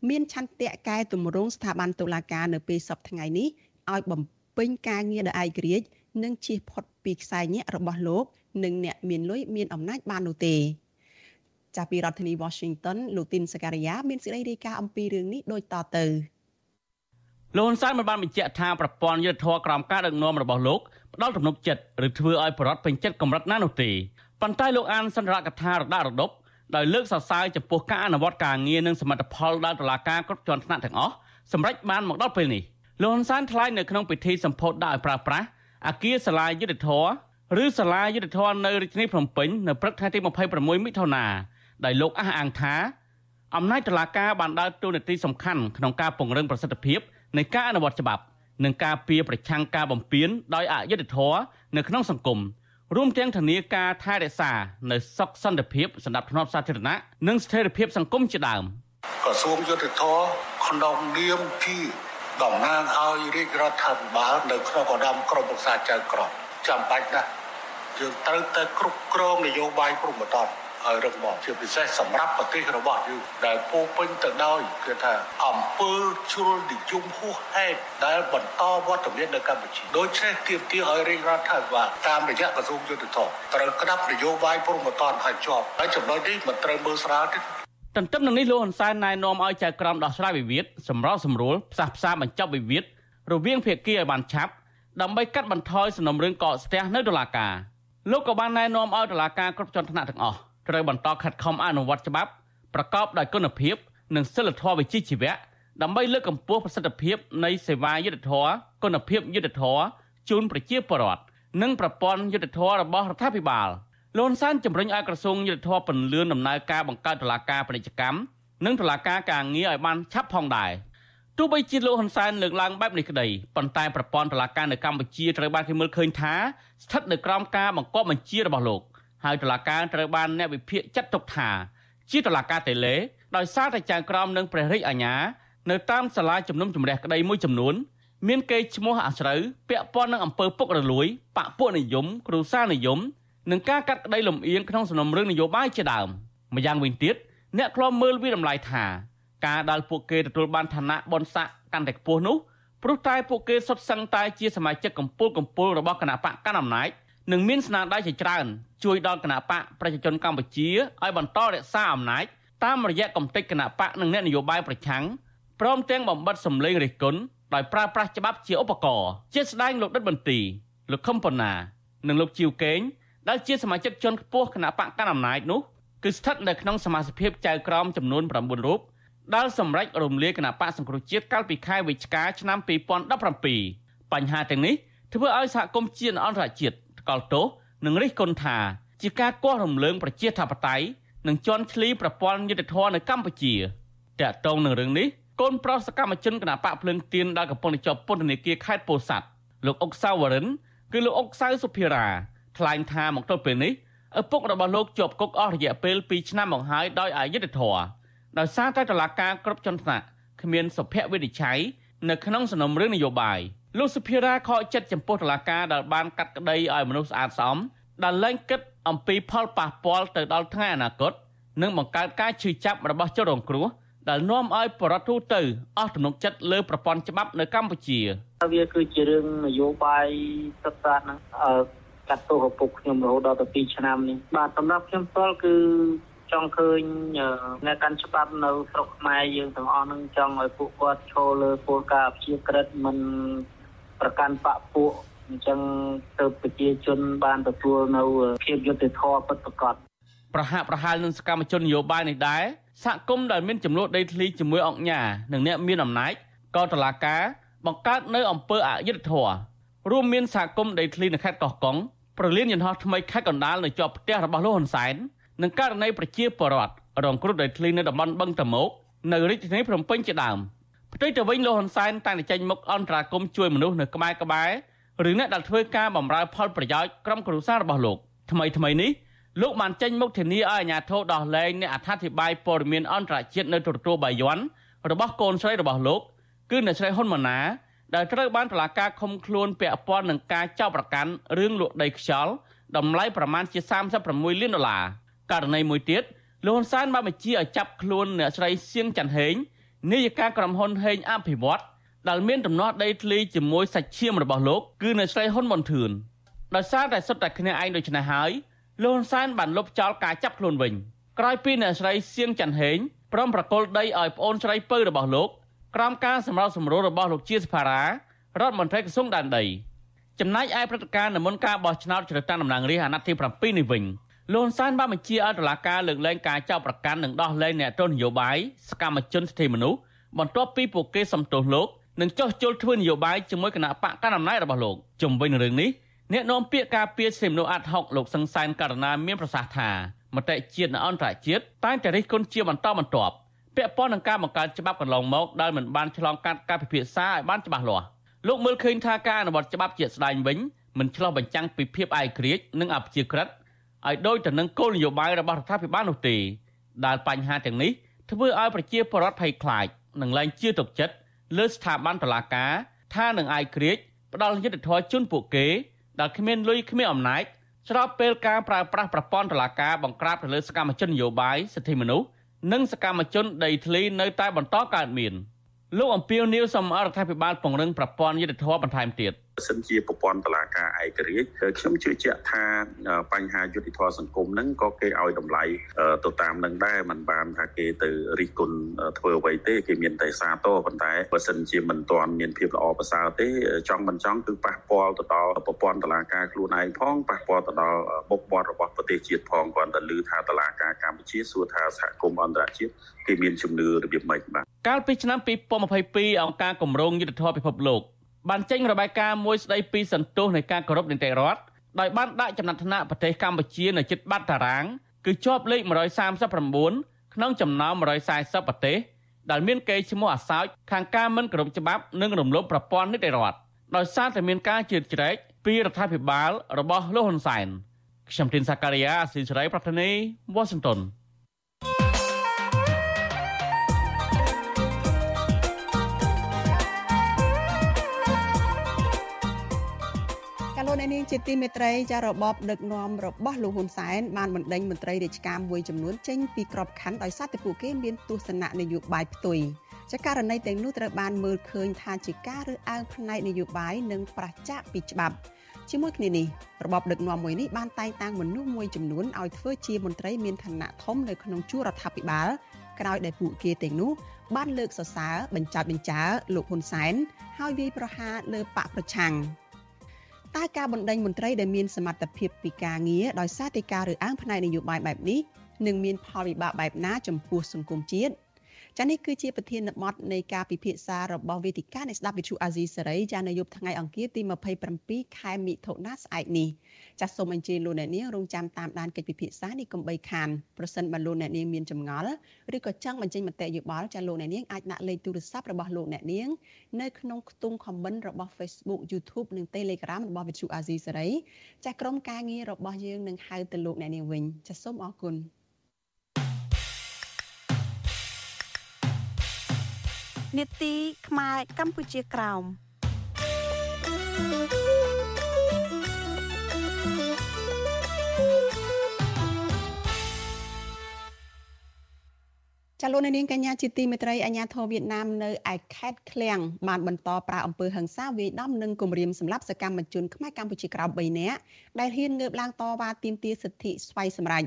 Speaker 4: មានឆន្ទៈកែតម្រង់ស្ថាប័នតុលាការនៅពេលសប្តាហ៍ថ្ងៃនេះឲ្យបំពេញការងារដោយឯករាជ្យនិងជៀសផុតពីខ្សែញាក់របស់លោកនិងអ្នកមានលុយមានអំណាចបាននោះទេចាប់ពីរដ្ឋធានី Washington លោកទីនសការីយ៉ាមានសេចក្តីរាយការណ៍អំពីរឿងនេះដូចតទៅ
Speaker 11: លោកហ៊ុនសែនបានបញ្ជាក់ថាប្រព័ន្ធយុទ្ធធរក្រោមការដឹកនាំរបស់លោកផ្ដល់ទំនុកចិត្តឬធ្វើឲ្យប្រវត្តិពេញចិត្តកម្រិតណានោះទេប៉ុន្តែលោកអានសន្ទរកថារដារដប់ដោយលើកសរសើរចំពោះការអនុវត្តការងារនិងសមិទ្ធផលដល់តុលាការគ្រប់ជាន់ថ្នាក់ទាំងអស់សម្រាប់បានមកដល់ពេលនេះលោកហ៊ុនសែនថ្លែងនៅក្នុងពិធីសម្ពោធដាក់ឲ្យប្រើប្រាស់អគារសាលាយុទ្ធធរឬសាលាយុទ្ធធរនៅរាជធានីភ្នំពេញនៅព្រឹកថ្ងៃទី26មិថុនាដោយលោកអះអាងថាអំណាចតុលាការបានដើរតួនាទីសំខាន់ក្នុងការពង្រឹងប្រសិទ្ធភាព នៃការអនុវត្តច្បាប់និងការពារប្រឆាំងការបំពានដោយអយុត្តិធម៌នៅក្នុងសង្គមរួមទាំងធានាការថែរក្សានៅសុខសន្តិភាពសម្រាប់ធ្នាប់សាធារណៈនិងស្ថិរភាពសង្គមជាដើម
Speaker 12: ក្រសួងយុទ្ធភ័ពក្នុងនាមជាតំណាងឲ្យរាជរដ្ឋាភិបាលនៅក្នុងឧត្តមក្រុមប្រឹក្សាចៅក្រមចាំបាច់ណាស់យើងត្រូវតែគ្រប់គ្រងនយោបាយព្រំប្រទាន ឲ្យរឹងមាំជាពិសេសសម្រាប់ប្រទេសរបស់យើងដែលពោពេញទៅដោយគឺថាអង្គើជ្រុលនិយមហួសហេតុដែលបន្តវត្តមាននៅកម្ពុជាដូច្នេះទាមទារឲ្យរាជរដ្ឋាភិបាលតាមរយៈក្រសួងយុទ្ធភ័ពត្រូវក្តាប់នយោបាយព្រំប្រទានឲ្យជាប់ហើយចំណុចនេះមិនត្រូវមើលស្រាលទេ
Speaker 11: ទន្ទឹមនឹងនេះលោកហ៊ុនសែនណែនាំឲ្យចៅក្រមដោះស្រាយវិវាទសម្រាប់សម្រួលផ្សះផ្សាបញ្ចប់វិវាទរវាងភាគីឲ្យបានឆាប់ដើម្បីកាត់បន្ថយសំណុំរឿងកកស្ទះនៅតុលាការលោកក៏បានណែនាំឲ្យតុលាការគ្រប់ជាន់ថ្នាក់ទាំងអស់ ត្រូវបន្តខិតខំអនុវត្តច្បាប់ប្រកបដោយគុណភាពនិងសិលធម៌វិជ្ជាជីវៈដើម្បីលើកកម្ពស់ប្រសិទ្ធភាពនៃសេវាយុទ្ធធម៌គុណភាពយុទ្ធធម៌ជូនប្រជាពលរដ្ឋនិងប្រព័ន្ធយុទ្ធធម៌របស់រដ្ឋាភិបាលលន់សានជំរុញឲ្យក្រសួងយុទ្ធធម៌ពន្លឿនដំណើរការបង្កើតតុលាការពាណិជ្ជកម្មនិងតុលាការការងារឲ្យបានឆាប់ផងដែរទោះបីជាលោកហ៊ុនសែនលើកឡើងបែបនេះក្តីប៉ុន្តែប្រព័ន្ធតុលាការនៅកម្ពុជាត្រូវបានគេមើលឃើញថាស្ថិតនៅក្រោមការបង្គាប់បញ្ជារបស់លោក ហើយតុលាការត្រូវបានអ្នកវិភាគចាត់ទុកថា ជាតុលាការតេឡេដោយសារតែចៅក្រមនិងព្រះរាជអាជ្ញានៅតាមសាលាជំនុំជម្រះក្តីមួយចំនួន មានកេរ្តិ៍ឈ្មោះអាស្រូវពាក់ព័ន្ធនឹងអំពើពុករលួយបកពួកនិយមគ្រូសានិយមនិងការកាត់ក្តីលំអៀងក្នុងសំណុំរឿងនយោបាយជាដើមម្យ៉ាងវិញទៀតអ្នកខ្លំមើលវាតម្លៃថាការដែលពួកគេទទួលបានឋានៈបនស័កកាន់តែខ្ពស់នោះព្រោះតែពួកគេសុទ្ធសឹងតែជាសមាជិកកម្ពុជាកម្ពុជារបស់គណៈបកកណ្ដាលអំណាច និងមានស្នាដៃជាច្រើនជួយដល់គណៈបកប្រជាជនកម្ពុជាឲ្យបន្តរក្សាអំណាចតាមរយៈកំទេចគណៈបកនិងអ្នកនយោបាយប្រឆាំងព្រមទាំងបំបត្តិសម្លេងរិះគន់ដោយប្រើប្រាស់ច្បាប់ជាឧបករណ៍ជាស្ដែងលោកដិតបន្ទីលោកខឹមប៉ុណ្ណានិងលោកជីវកេងដែលជាសមាជិកជាន់ខ្ពស់គណៈបកកណ្ដាលអំណាចនោះគឺស្ថិតនៅក្នុងសមាជិកភាពចៅក្រមចំនួន9រូបដែលសម្រេចរំលាយគណៈបកសង្គ្រោះជាតិកាលពីខែវិច្ឆិកាឆ្នាំ2017បញ្ហាទាំងនេះធ្វើឲ្យសហគមន៍ជាតិអន្តរជាតិ ថ្កោលទោសនិងរិះគន់ថាជាការគាស់រំលើងប្រជាធិបតេយ្យនិងជន់ឈ្លីប្រព័ន្ធយុតិធធម៌នៅកម្ពុជាតាក់ទងនឹងរឿងនេះកូនប្រុសសកម្មជនគណបកភ្លើងទៀនដែលកំពុងជាប់ពន្ធនាគារខេត្តពោធិ៍សាត់លោកអុកសាវរិនគឺលោកអុកសៅសុភារាថ្លែងថាមកទល់ពេលនេះឪពុករបស់លោកជាប់គុកអស់រយៈពេល2ឆ្នាំមកហើយដោយអយុត្តិធម៌ដោយសារតែតុលាការគ្រប់ជាន់ថ្នាក់គ្មានសុភវិនិច្ឆ័យនៅក្នុងសំណុំរឿងនយោបាយ លោកសុភារាខកចិត្តចំពោះតុលាការដែលបានកាត់ក្តីឲ្យមនុស្សស្អាតស្អំដែលលែងគិតអំពីផលប៉ះពាល់ទៅដល់ថ្ងៃអនាគតនិងបង្កើតការឈឺចាប់របស់ជនរងគ្រោះដែលនាំឲ្យបរដ្ឋទូទៅអស់ទំនុកចិត្តលើប្រព័ន្ធច្បាប់នៅកម្ពុជា
Speaker 13: វាគឺជារឿងនយោបាយសិក្សាហ្នឹងកាត់ទោសឪពុកខ្ញុំរហូតដល់ទៅ2ឆ្នាំនេះបាទសម្រាប់ខ្ញុំផ្ទាល់គឺចង់ឃើញអ្នកកាន់ច្បាប់នៅស្រុកខ្មែរយើងទាំងអស់នឹងចង់ឲ្យពួកគាត់ឈរលើគោលការណ៍អព្យាក្រឹតមិន ប្រកាន់បពពួកអញ្ចឹងទៅប្រជាជនបានទទួលនៅភាពយុត្តិធម៌ពិតប្រាកដ
Speaker 11: ប្រហាក់ប្រហែលនឹងសកម្មជននយោបាយនេះដែរសហគមន៍ដែលមានចំនួនដីធ្លីជាមួយអង្គការនិងអ្នកមានអំណាចក៏តឡាការបង្កើតនៅអំពើអយុត្តិធម៌រួមមានសហគមន៍ដីធ្លីនៅខេត្តកោះកុងប្រលានយន្តហោះថ្មីខេត្តកណ្ដាលនៅជាប់ផ្ទះរបស់លោកហ៊ុនសែននិងករណីប្រជាពលរដ្ឋរងគ្រោះដីធ្លីនៅតំបន់បឹងតមោកនៅរាជធានីភ្នំពេញជាដើម ផ្ទុយទៅវិញលោកហ៊ុនសែនតែងតែចេញមុខអន្តរាគមជួយមនុស្សនៅក្បែរក្បែរឬអ្នកដែលធ្វើការបម្រើផលប្រយោជន៍ក្រុមគ្រួសាររបស់លោកថ្មីថ្មីនេះលោកបានចេញមុខធានាឲ្យអាជ្ញាធរដោះលែងអ្នកអត្ថាធិប្បាយព័ត៌មានអន្តរជាតិនៅទូរទស្សន៍បាយ័នរបស់កូនស្រីរបស់លោកគឺអ្នកស្រីហ៊ុនម៉ាណែតដែលត្រូវបានតុលាការឃុំខ្លួនពាក់ព័ន្ធនឹងការចោទប្រកាន់រឿងលក់ដីខ្យល់តម្លៃប្រមាណជា36លានដុល្លារករណីមួយទៀតលោកហ៊ុនសែនបានបញ្ជាឲ្យចាប់ខ្លួនអ្នកស្រីសៀងច័ន្ទហេង នាយិកាក្រុមហ៊ុនហេងអភិវឌ្ឍដែលមានដំណោះដីធ្លីជាមួយសាច់ឈាមរបស់លោកគឺអ្នកស្រីហ៊ុនមុនធឿនដោយសារតែសុទ្ធតែគ្នាឯងដូច្នេះហើយលោកហ៊ុនសែនបានលុបចោលការចាប់ខ្លួនវិញក្រោយពីអ្នកស្រីសៀងច័ន្ទហេងព្រមប្រកល់ដីឲ្យប្អូនស្រីពៅរបស់លោកក្រោមការសម្របសម្រួលរបស់លោកជាសភារារដ្ឋមន្ត្រីក្រសួងដែនដីចំណែកឯព្រឹត្តិការណ៍នៅមុនការបោះឆ្នោតជ្រើសតាំងតំណាងរាស្ត្រអាណត្តិទី7នេះវិញ លោកហ៊ុនសែនបានបញ្ជាឲ្យតុលាការលើកលែងការចោទប្រកាន់និងដោះលែងអ្នកទោសនយោបាយសកម្មជនសិទ្ធិមនុស្សបន្ទាប់ពីពួកគេសំទោសលោកនិងចោះជុលធ្វើនយោបាយជាមួយគណៈបកកណ្ដាលអំណាចរបស់លោកជំវិញរឿងនេះអ្នកនាំពាក្យការពារសិទ្ធិមនុស្សអាត់ហុកលោកសង្សានករណីមានប្រសាសន៍ថាមតិជាតិនិងអន្តរជាតិតែងតែរិះគន់ជាបន្តបន្ទាប់ពាក់ព័ន្ធនឹងការបង្កើតច្បាប់កន្លងមកដែលមិនបានឆ្លងកាត់ការពិភាក្សាឲ្យបានច្បាស់លាស់លោកមើលឃើញថាការអនុវត្តច្បាប់ជាក់ស្ដែងវិញមិនឆ្លោះបញ្ចាំងពីភាពឯករាជ្យនិងអព្យាក្រឹត ឲ្យដូចទៅនឹងគោលនយោបាយរបស់រដ្ឋាភិបាលនោះទេដែលបញ្ហាទាំងនេះធ្វើឲ្យប្រជាពលរដ្ឋភ័យខ្លាចនិងលែងជឿទុកចិត្តលើស្ថាប័នតុលាការថានឹងឯករាជ្យផ្ដាល់យុត្តិធម៌ជូនពួកគេដែលគ្មានលុយគ្មានអំណាចស្របពេលការប្រើប្រាស់ប្រព័ន្ធតុលាការបង្ក្រាបទៅលើសកម្មជននយោបាយសិទ្ធិមនុស្សនិងសកម្មជនដីធ្លីនៅតែបន្តកើតមានលោកអំពីលនីវសមអរដ្ឋាភិបាលពង្រឹងប្រព័ន្ធយុត្តិធម៌បន្ថែមទៀត
Speaker 14: បើសិនជាប្រព័ន្ធតឡាការឯករាជ្យខ្ញុំជឿជាក់ថាបញ្ហាយុតិធធសង្គមហ្នឹងក៏គេឲ្យតម្លៃទៅតាមនឹងដែរมันបានថាគេទៅរិះគន់ធ្វើអ្វីទេគេមានតែសាទរប៉ុន្តែបើសិនជាមិនទាន់មានភាពល្អប្រសើរទេចង់មិនចង់គឺប៉ះពាល់ទៅដល់ប្រព័ន្ធតឡាការខ្លួនឯងផងប៉ះពាល់ទៅដល់បុគ្គលរបស់ប្រទេសជាតិផងគាត់តែឮថាតឡាការកម្ពុជាសួរថាសហគមន៍អន្តរជាតិគេមានជំនឿរបៀបម៉េចបាទ
Speaker 11: កាលពីឆ្នាំ2022អង្គការគម្រោងយុទ្ធធម៌ពិភពលោក បានចេញរបាយការណ៍មួយស្ដីពីសន្ទុះនៃការគោរពនីតិរដ្ឋដោយបានដាក់ចំណាត់ថ្នាក់ប្រទេសកម្ពុជានៅជិតបាត់តារាង គឺជាប់លេខ139ក្នុងចំណោម140ប្រទេសដែលមានកេរ្តិ៍ឈ្មោះអាសោចខាងការមិនគោរពច្បាប់និងរំលោភប្រព័ន្ធនីតិរដ្ឋដោយសារតែមានការជឿជ្រែកពីរដ្ឋាភិបាលរបស់លោកហ៊ុនសែនខ្ញុំទីនសាការីយ៉ាស៊ីសេរីប្រធានីវ៉ាស៊ីនតោន
Speaker 4: លោកនាងជាទីមេត្រីចារបបដឹកនាំរបស់លោកហ៊ុនសែនបានបណ្ដេញមន្ត្រីរាជការមួយចំនួនចេញពីក្របខ័ណ្ឌដោយសារតែពួកគេមានទស្សនៈនយោបាយផ្ទុយចាករណីទាំងនោះត្រូវបានមើលឃើញថាជាការរើសអើងផ្នែកនយោបាយនិងប្រឆាំងពីច្បាប់ជាមួយគ្នានេះរបបដឹកនាំមួយនេះបានតែងតាំងមនុស្សមួយចំនួនឲ្យធ្វើជាមន្ត្រីមានឋានៈធំនៅក្នុងជួររដ្ឋាភិបាលក្រោយដែលពួកគេទាំងនោះបានលើកសរសើរបញ្ចោតបញ្ចើលោកហ៊ុនសែនហើយវាយប្រហារលើបកប្រឆាំង តើការបណ្ដេញមន្ត្រីដែលមានសមត្ថភាពពីការងារដោយសារតែការរើសអើងផ្នែកនយោបាយបែបនេះនឹងមានផលវិបាកបែបណាចំពោះសង្គមជាតិ ចានេះគឺជាប្រធានបទនៃការពិភាក្សារបស់វេទិកានៃស្ដាប់វិទ្យុអាស៊ីសេរីចានៅយប់ថ្ងៃអង្គារទី27ខែមិថុនាស្អែកនេះចាសសូមអញ្ជើញលោកអ្នកនាងរងចាំតាមដានកិច្ចពិភាក្សានេះកុំបីខានប្រសិនបើលោកអ្នកនាងមានចម្ងល់ឬក៏ចង់បញ្ចេញមតិយោបល់ចាលោកអ្នកនាងអាចដាក់លេខទូរស័ព្ទរបស់លោកអ្នកនាងនៅក្នុងខ្ទង់ comment របស់ Facebook YouTube និង Telegram របស់វិទ្យុអាស៊ីសេរីចាសក្រុមការងាររបស់យើងនឹងហៅទៅលោកអ្នកនាងវិញចាសសូមអរគុណ
Speaker 3: នេតិខ្មែរកម្ពុជាក្រោម
Speaker 4: ចាលោកនាងកញ្ញាជាទីមេត្រីអាញាធរវៀតណាមនៅឯខេត្តឃ្លៀងបានបន្តប្រើអំពើហិង្សាវាយដំនិងគំរាមសម្លាប់សកម្មជនខ្មែរកម្ពុជាក្រោម3នាក់ដែលហ៊ានងើបឡើងតវ៉ាទាមទារសិទ្ធិស្វ័យសម្រេច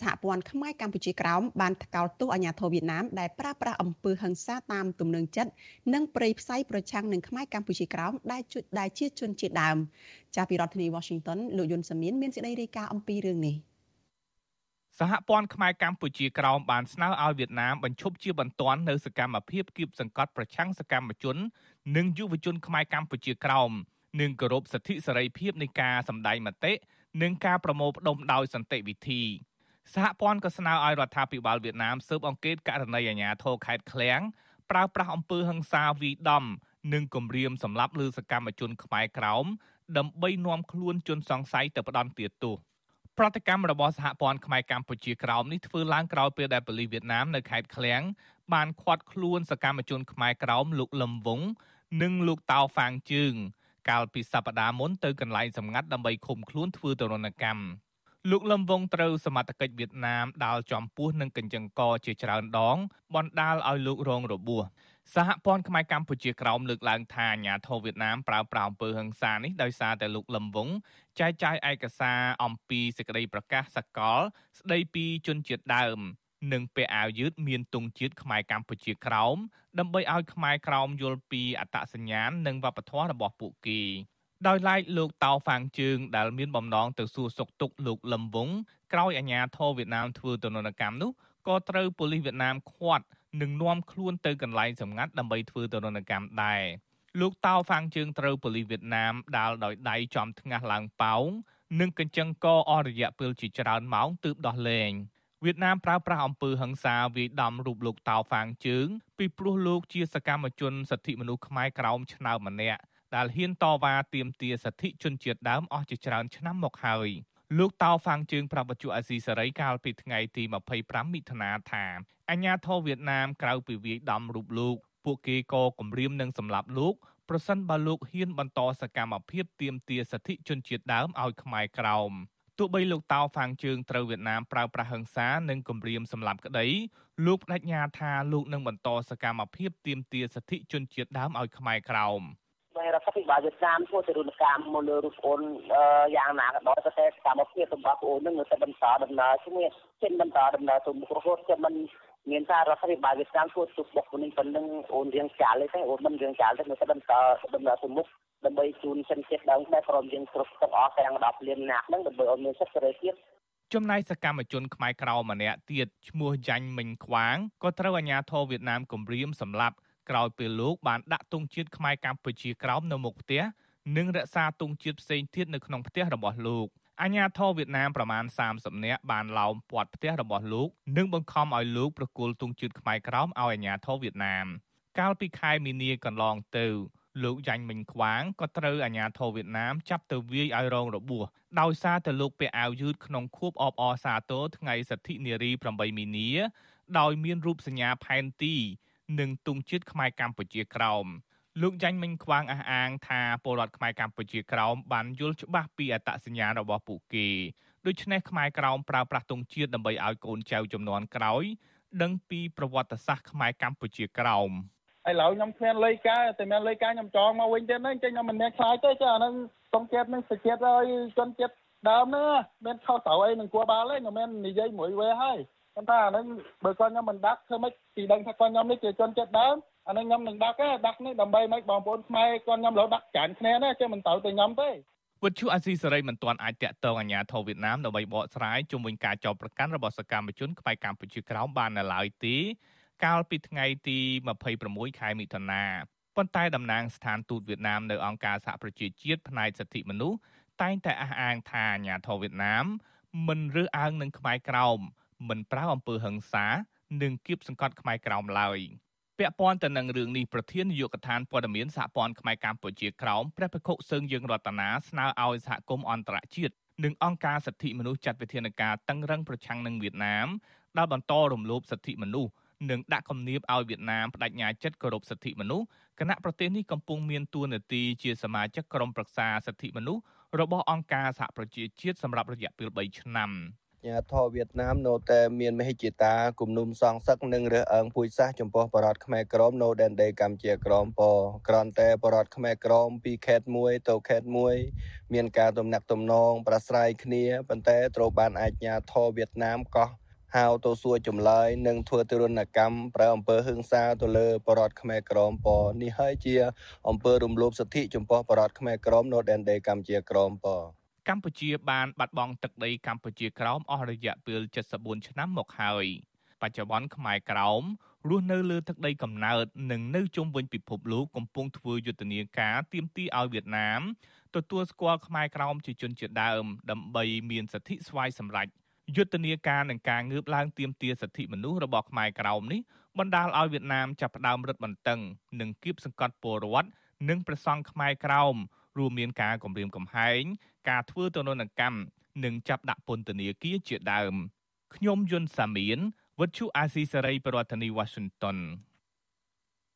Speaker 4: សហព័ន្ធខ្មែរកម្ពុជាក្រោមបានថ្កោលទោសអាញាធរវៀតណាមដែលប្រើប្រាស់អំពើហិង្សាតាមទំនឹងចិត្តនិងប្រៃផ្សៃប្រឆាំងនឹងខ្មែរកម្ពុជាក្រោមដែលជួយដែលជាជនជាតិដើមចាពីរដ្ឋធានី Washington លោកយុនសាមៀនមានសេចក្តីរាយការណ៍អំពីរឿងនេះ
Speaker 6: សហព័ន្ធខ្មែរកម្ពុជាក្រោមបានស្នើឲ្យវៀតណាមបញ្ឈប់ជាបន្ទាន់នៅសកម្មភាពគៀបសង្កត់ប្រឆាំងសកម្មជន និងយុវជនខ្មែរកម្ពុជាក្រោមនិងគោរពសិទ្ធិសេរីភាពនៃការសម្ដែងមតិនិងការប្រមូលផ្ដុំដោយសន្តិវិធីសហព័ន្ធក៏ស្នើឲ្យរដ្ឋាភិបាលវៀតណាមស៊ើបអង្កេតករណីអាញាធរខេត្តឃ្លៀងប្រើប្រាស់អំពើហិង្សាវីដំនិងគំរាមសម្លាប់លើសកម្មជនខ្មែរក្រោមដើម្បីនាំខ្លួនជនសង្ស័យទៅផ្ដន់ទាទោស ប្រតិកម្មរបស់សហព័ន្ធខ្មែរកម្ពុជាក្រោមនេះធ្វើឡើងក្រោយពេលដែលប៉ូលីសវៀតណាមនៅខេត្តឃ្លៀងបានឃាត់ខ្លួនសកម្មជនខ្មែរក្រោមលោកលឹមវងនិងលោកតៅហ្វាងជើង កាលពីសប្តាហ៍មុនទៅកន្លែងសម្ងាត់ដើម្បីឃុំខ្លួនធ្វើទរណកម្ម
Speaker 15: លោកលឹមវងត្រូវសមត្ថកិច្ចវៀតណាមដាល់ចំពោះនឹងកញ្ចឹងកជាច្រើនដងបណ្ដាលឲ្យលោករងរបួស សហព័ន្ធខ្មែរកម្ពុជាក្រោមលើកឡើងថាអាញាធរវៀតណាមប្រើប្រាស់អំពើហិង្សានេះដោយសារតែលោកលឹមវងចែកចាយឯកសារអំពីសេចក្តីប្រកាសសកល ស្តីពីជនជាតិដើម និងពាក់អាវយឺតមានទង់ជាតិខ្មែរកម្ពុជាក្រោមដើម្បីឲ្យខ្មែរក្រោមយល់ពីអត្តសញ្ញាណនិងវប្បធម៌របស់ពួកគេដោយឡែកលោកតៅហ្វាងជើងដែលមានបំណងទៅសួរសុខទុក្ខលោកលឹមវងក្រោយអាញាធរវៀតណាមធ្វើទណ្ឌកម្មនោះក៏ត្រូវប៉ូលីសវៀតណាមឃាត់ និងនាំខ្លួនទៅកន្លែងសម្ងាត់ដើម្បីធ្វើទរណកម្មដែរលោកតៅហ្វាងជើងត្រូវប៉ូលីសវៀតណាមដាល់ដោយដៃចំថ្ងាសឡើងប៉ោងនិងកញ្ចឹងកអស់រយៈពេលជាច្រើនម៉ោងទើបដោះលែងវៀតណាមប្រើប្រាស់អំពើហិង្សាវាយដំរូបលោកតៅហ្វាងជើង ពីព្រោះលោកជាសកម្មជនសិទ្ធិមនុស្សខ្មែរក្រោមឆ្នើមម្នាក់ដែលហ៊ានតវ៉ាទាមទារសិទ្ធិជនជាតិដើមអស់ជាច្រើនឆ្នាំមកហើយ លោកតៅហ្វាងជើងប្រាប់បច្ចុប្បន្នអាស៊ីសេរីកាលពីថ្ងៃទី25មិថុនាថាអាញាធរវៀតណាមក្រៅពីវាយដំរូបលោកពួកគេក៏គំរាមនឹងសម្លាប់លោកប្រសិនបើលោកហ៊ានបន្តសកម្មភាពទាមទារសិទ្ធិជនជាតិដើមឲ្យខ្មែរក្រោមទោះបីលោកតៅហ្វាងជើងត្រូវវៀតណាមប្រើប្រាស់ហិង្សានិងគំរាមសម្លាប់ក្តីលោកបដិញ្ញាថាលោកនឹងបន្តសកម្មភាពទាមទារសិទ្ធិជនជាតិដើមឲ្យខ្មែរក្រោម។
Speaker 16: ហើយរដ្ឋាភិបាលវៀតណាមធ្វើទរណកម្មមកលើរូបអូនយ៉ាងណាក៏ដោយតែកម្មភាពរបស់អូននឹងនៅតែបន្តដំណើរជាមួយចេញបន្តដំណើរទៅមុខរហូតចាំមិនមានថារដ្ឋាភិបាលវៀតណាមធ្វើទុកបុកនេះប៉ុណ្ណឹងអូនរៀងចាលទេអូនមិនរៀងចាលទេនៅតែបន្តដំណើរទៅមុខដើម្បីជូនសិនជាតិដើមតែក្រុមយើងគ្រប់ទាំងអស់ទាំង10លាននាក់ហ្នឹងដើម្បីឲ្យមានសិទ្ធិសេរីភាព
Speaker 15: ចំណែកសកម្មជនខ្មែរក្រៅម្នាក់ទៀតឈ្មោះយ៉ាញ់មិញខ្វាងក៏ត្រូវអាជ្ញាធរវៀតណាមគំរាមសម្លាប់ ក្រោយពេលលោកបានដាក់ទង់ជាតិខ្មែរកម្ពុជាក្រោមនៅមុខផ្ទះនិងរក្សាទង់ជាតិផ្សេងទៀតនៅក្នុងផ្ទះរបស់លោកអាញាធរវៀតណាមប្រមាណ30នាក់បានឡោមព័ទ្ធផ្ទះរបស់លោកនិងបង្ខំឲ្យលោកប្រគល់ទង់ជាតិខ្មែរក្រោមឲ្យអាញាធរវៀតណាមកាលពីខែមីនាកន្លងទៅលោកយ៉ាញ់មិញខ្វាងក៏ត្រូវអាញាធរវៀតណាមចាប់ទៅវាយឲ្យរងរបួសដោយសារតែលោកពាក់អាវយឺតក្នុងខួបអបអរសាទរថ្ងៃសិទ្ធិនារី8មីនាដោយមានរូបសញ្ញាផែនទី និងទង់ជាតិខ្មែរកម្ពុជាក្រោមលោកយ៉ាញ់មិញខ្វាងអះអាងថាពលរដ្ឋខ្មែរកម្ពុជាក្រោមបានយល់ច្បាស់ពីអត្តសញ្ញាណរបស់ពួកគេដូច្នេះខ្មែរក្រោមប្រើប្រាស់ទង់ជាតិដើម្បីឲ្យកូនចៅចំនួនក្រោយដឹងពីប្រវត្តិសាស្ត្រខ្មែរកម្ពុជាក្រោម
Speaker 17: ឥឡូវខ្ញុំគ្មានលុយការតែមានលុយការខ្ញុំចងមកវិញទៀតហ្នឹងចេញខ្ញុំមិនមានខ្លាចទេចាអាហ្នឹងទង់ជាតិនឹងសេចក្ដីឲ្យជនជាតិដើមហ្នឹងមានខុសត្រូវអីនឹងគួរបាល់ទេខ្ញុំមាននិយាយមួយវេហើយ ប៉ុន្តែអានឹងបើគាត់ខ្ញុំមិនដាក់ធ្វើម៉េចពីដឹងថាគាត់ខ្ញុំនេះជាជនជាតិដើមអានឹងខ្ញុំនឹងដាក់ទេដាក់នេះដើម្បីម៉េចបងប្អូនខ្មែរគាត់ខ្ញុំរហូតដាក់ច្រើនគ្នាណាចេះមិនត្រូវទៅខ្ញុំទេ
Speaker 15: វិទ្យុអាស៊ីសេរីមិនទាន់អាចតាក់ទងអាជ្ញាធរវៀតណាមដើម្បីបកស្រាយជុំវិញការចោទប្រកាន់របស់សកម្មជនក្បែរកម្ពុជាក្រោមបាននៅឡើយទេកាលពីថ្ងៃទី26ខែមិថុនាប៉ុន្តែតំណាងស្ថានទូតវៀតណាមនៅអង្គការសហប្រជាជាតិផ្នែកសិទ្ធិមនុស្សតែងតែអះអាងថាអាជ្ញាធរវៀតណាមមិនរើសអើងនឹងខ្មែរក្រោម មិនប្រើអំពើហិង្សា និងគៀបសង្កត់ខ្មែរក្រោមឡើយពាក់ព័ន្ធទៅនឹងរឿងនេះប្រធាននាយកដ្ឋានព័ត៌មានសហព័ន្ធខ្មែរកម្ពុជាក្រោមព្រះភិក្ខុសឹងយើងរតនាស្នើឲ្យសហគមន៍អន្តរជាតិនិងអង្គការសិទ្ធិមនុស្សចាត់វិធានការតឹងរឹងប្រឆាំងនឹងវៀតណាមដែលបន្តរំលោភសិទ្ធិមនុស្សនិងដាក់គំនាបឲ្យវៀតណាមបដិញ្ញាចិត្តគោរពសិទ្ធិមនុស្សគណៈប្រទេសនេះកំពុងមានទួនាទីជាសមាជិកក្រុមប្រឹក្សាសិទ្ធិមនុស្សរបស់អង្គការសហប្រជាជាតិសម្រាប់រយៈពេល3ឆ្នាំ។
Speaker 18: ញាធរវៀតណាមនៅតែមានមហិច្ឆតាគំនុំសងសឹកនិងរើសអើងពូជសាសន៍ចំពោះបរតខ្មែរក្រមនៅដែនដីកម្ពុជាក្រមពក្រន់តែបរតខ្មែរក្រមពីខេត្តមួយទៅខេត្តមួយ មានការទំនាក់ទំនងប្រស្រ័យគ្នាប៉ុន្តែត្រូវបានអាជ្ញាធរវៀតណាមកោះហៅទៅសួរចម្លើយនិងធ្វើទរណកម្មប្រើអំពើហិង្សាទៅលើបរតខ្មែរក្រមពនេះហើយជាអំពើរំលោភសិទ្ធិចំពោះបរតខ្មែរក្រមនៅដែនដីកម្ពុជាក្រមព
Speaker 15: កម្ពុជាបានបាត់បង់ទឹកដីកម្ពុជាក្រោមអស់រយៈពេល74ឆ្នាំមកហើយបច្ចុប្បន្នខ្មែរក្រោមរស់នៅលើទឹកដីកំណើតនិងនៅជុំវិញពិភពលោកកំពុងធ្វើយុទ្ធនាការទាមទារឲ្យវៀតណាមទទួលស្គាល់ខ្មែរក្រោមជាជនជាតិដើម ដើម្បីមានសិទ្ធិស្វ័យសម្រេចយុទ្ធនាការនឹងការងើបឡើងទាមទារសិទ្ធិមនុស្សរបស់ខ្មែរក្រោមនេះបណ្ដាលឲ្យវៀតណាមចាប់ផ្ដើមរឹតបន្តឹងនិងគៀបសង្កត់ពលរដ្ឋនិងប្រសង់ខ្មែរក្រោម រួមមានការគម្រាមកំហែងការធ្វើទននកម្មនិងចាប់ដាក់ពន្ធនាគារជាដើមខ្ញុំយុនសាមៀនវិទ្យុអាស៊ីសេរីប្រធានាធិបតី Washington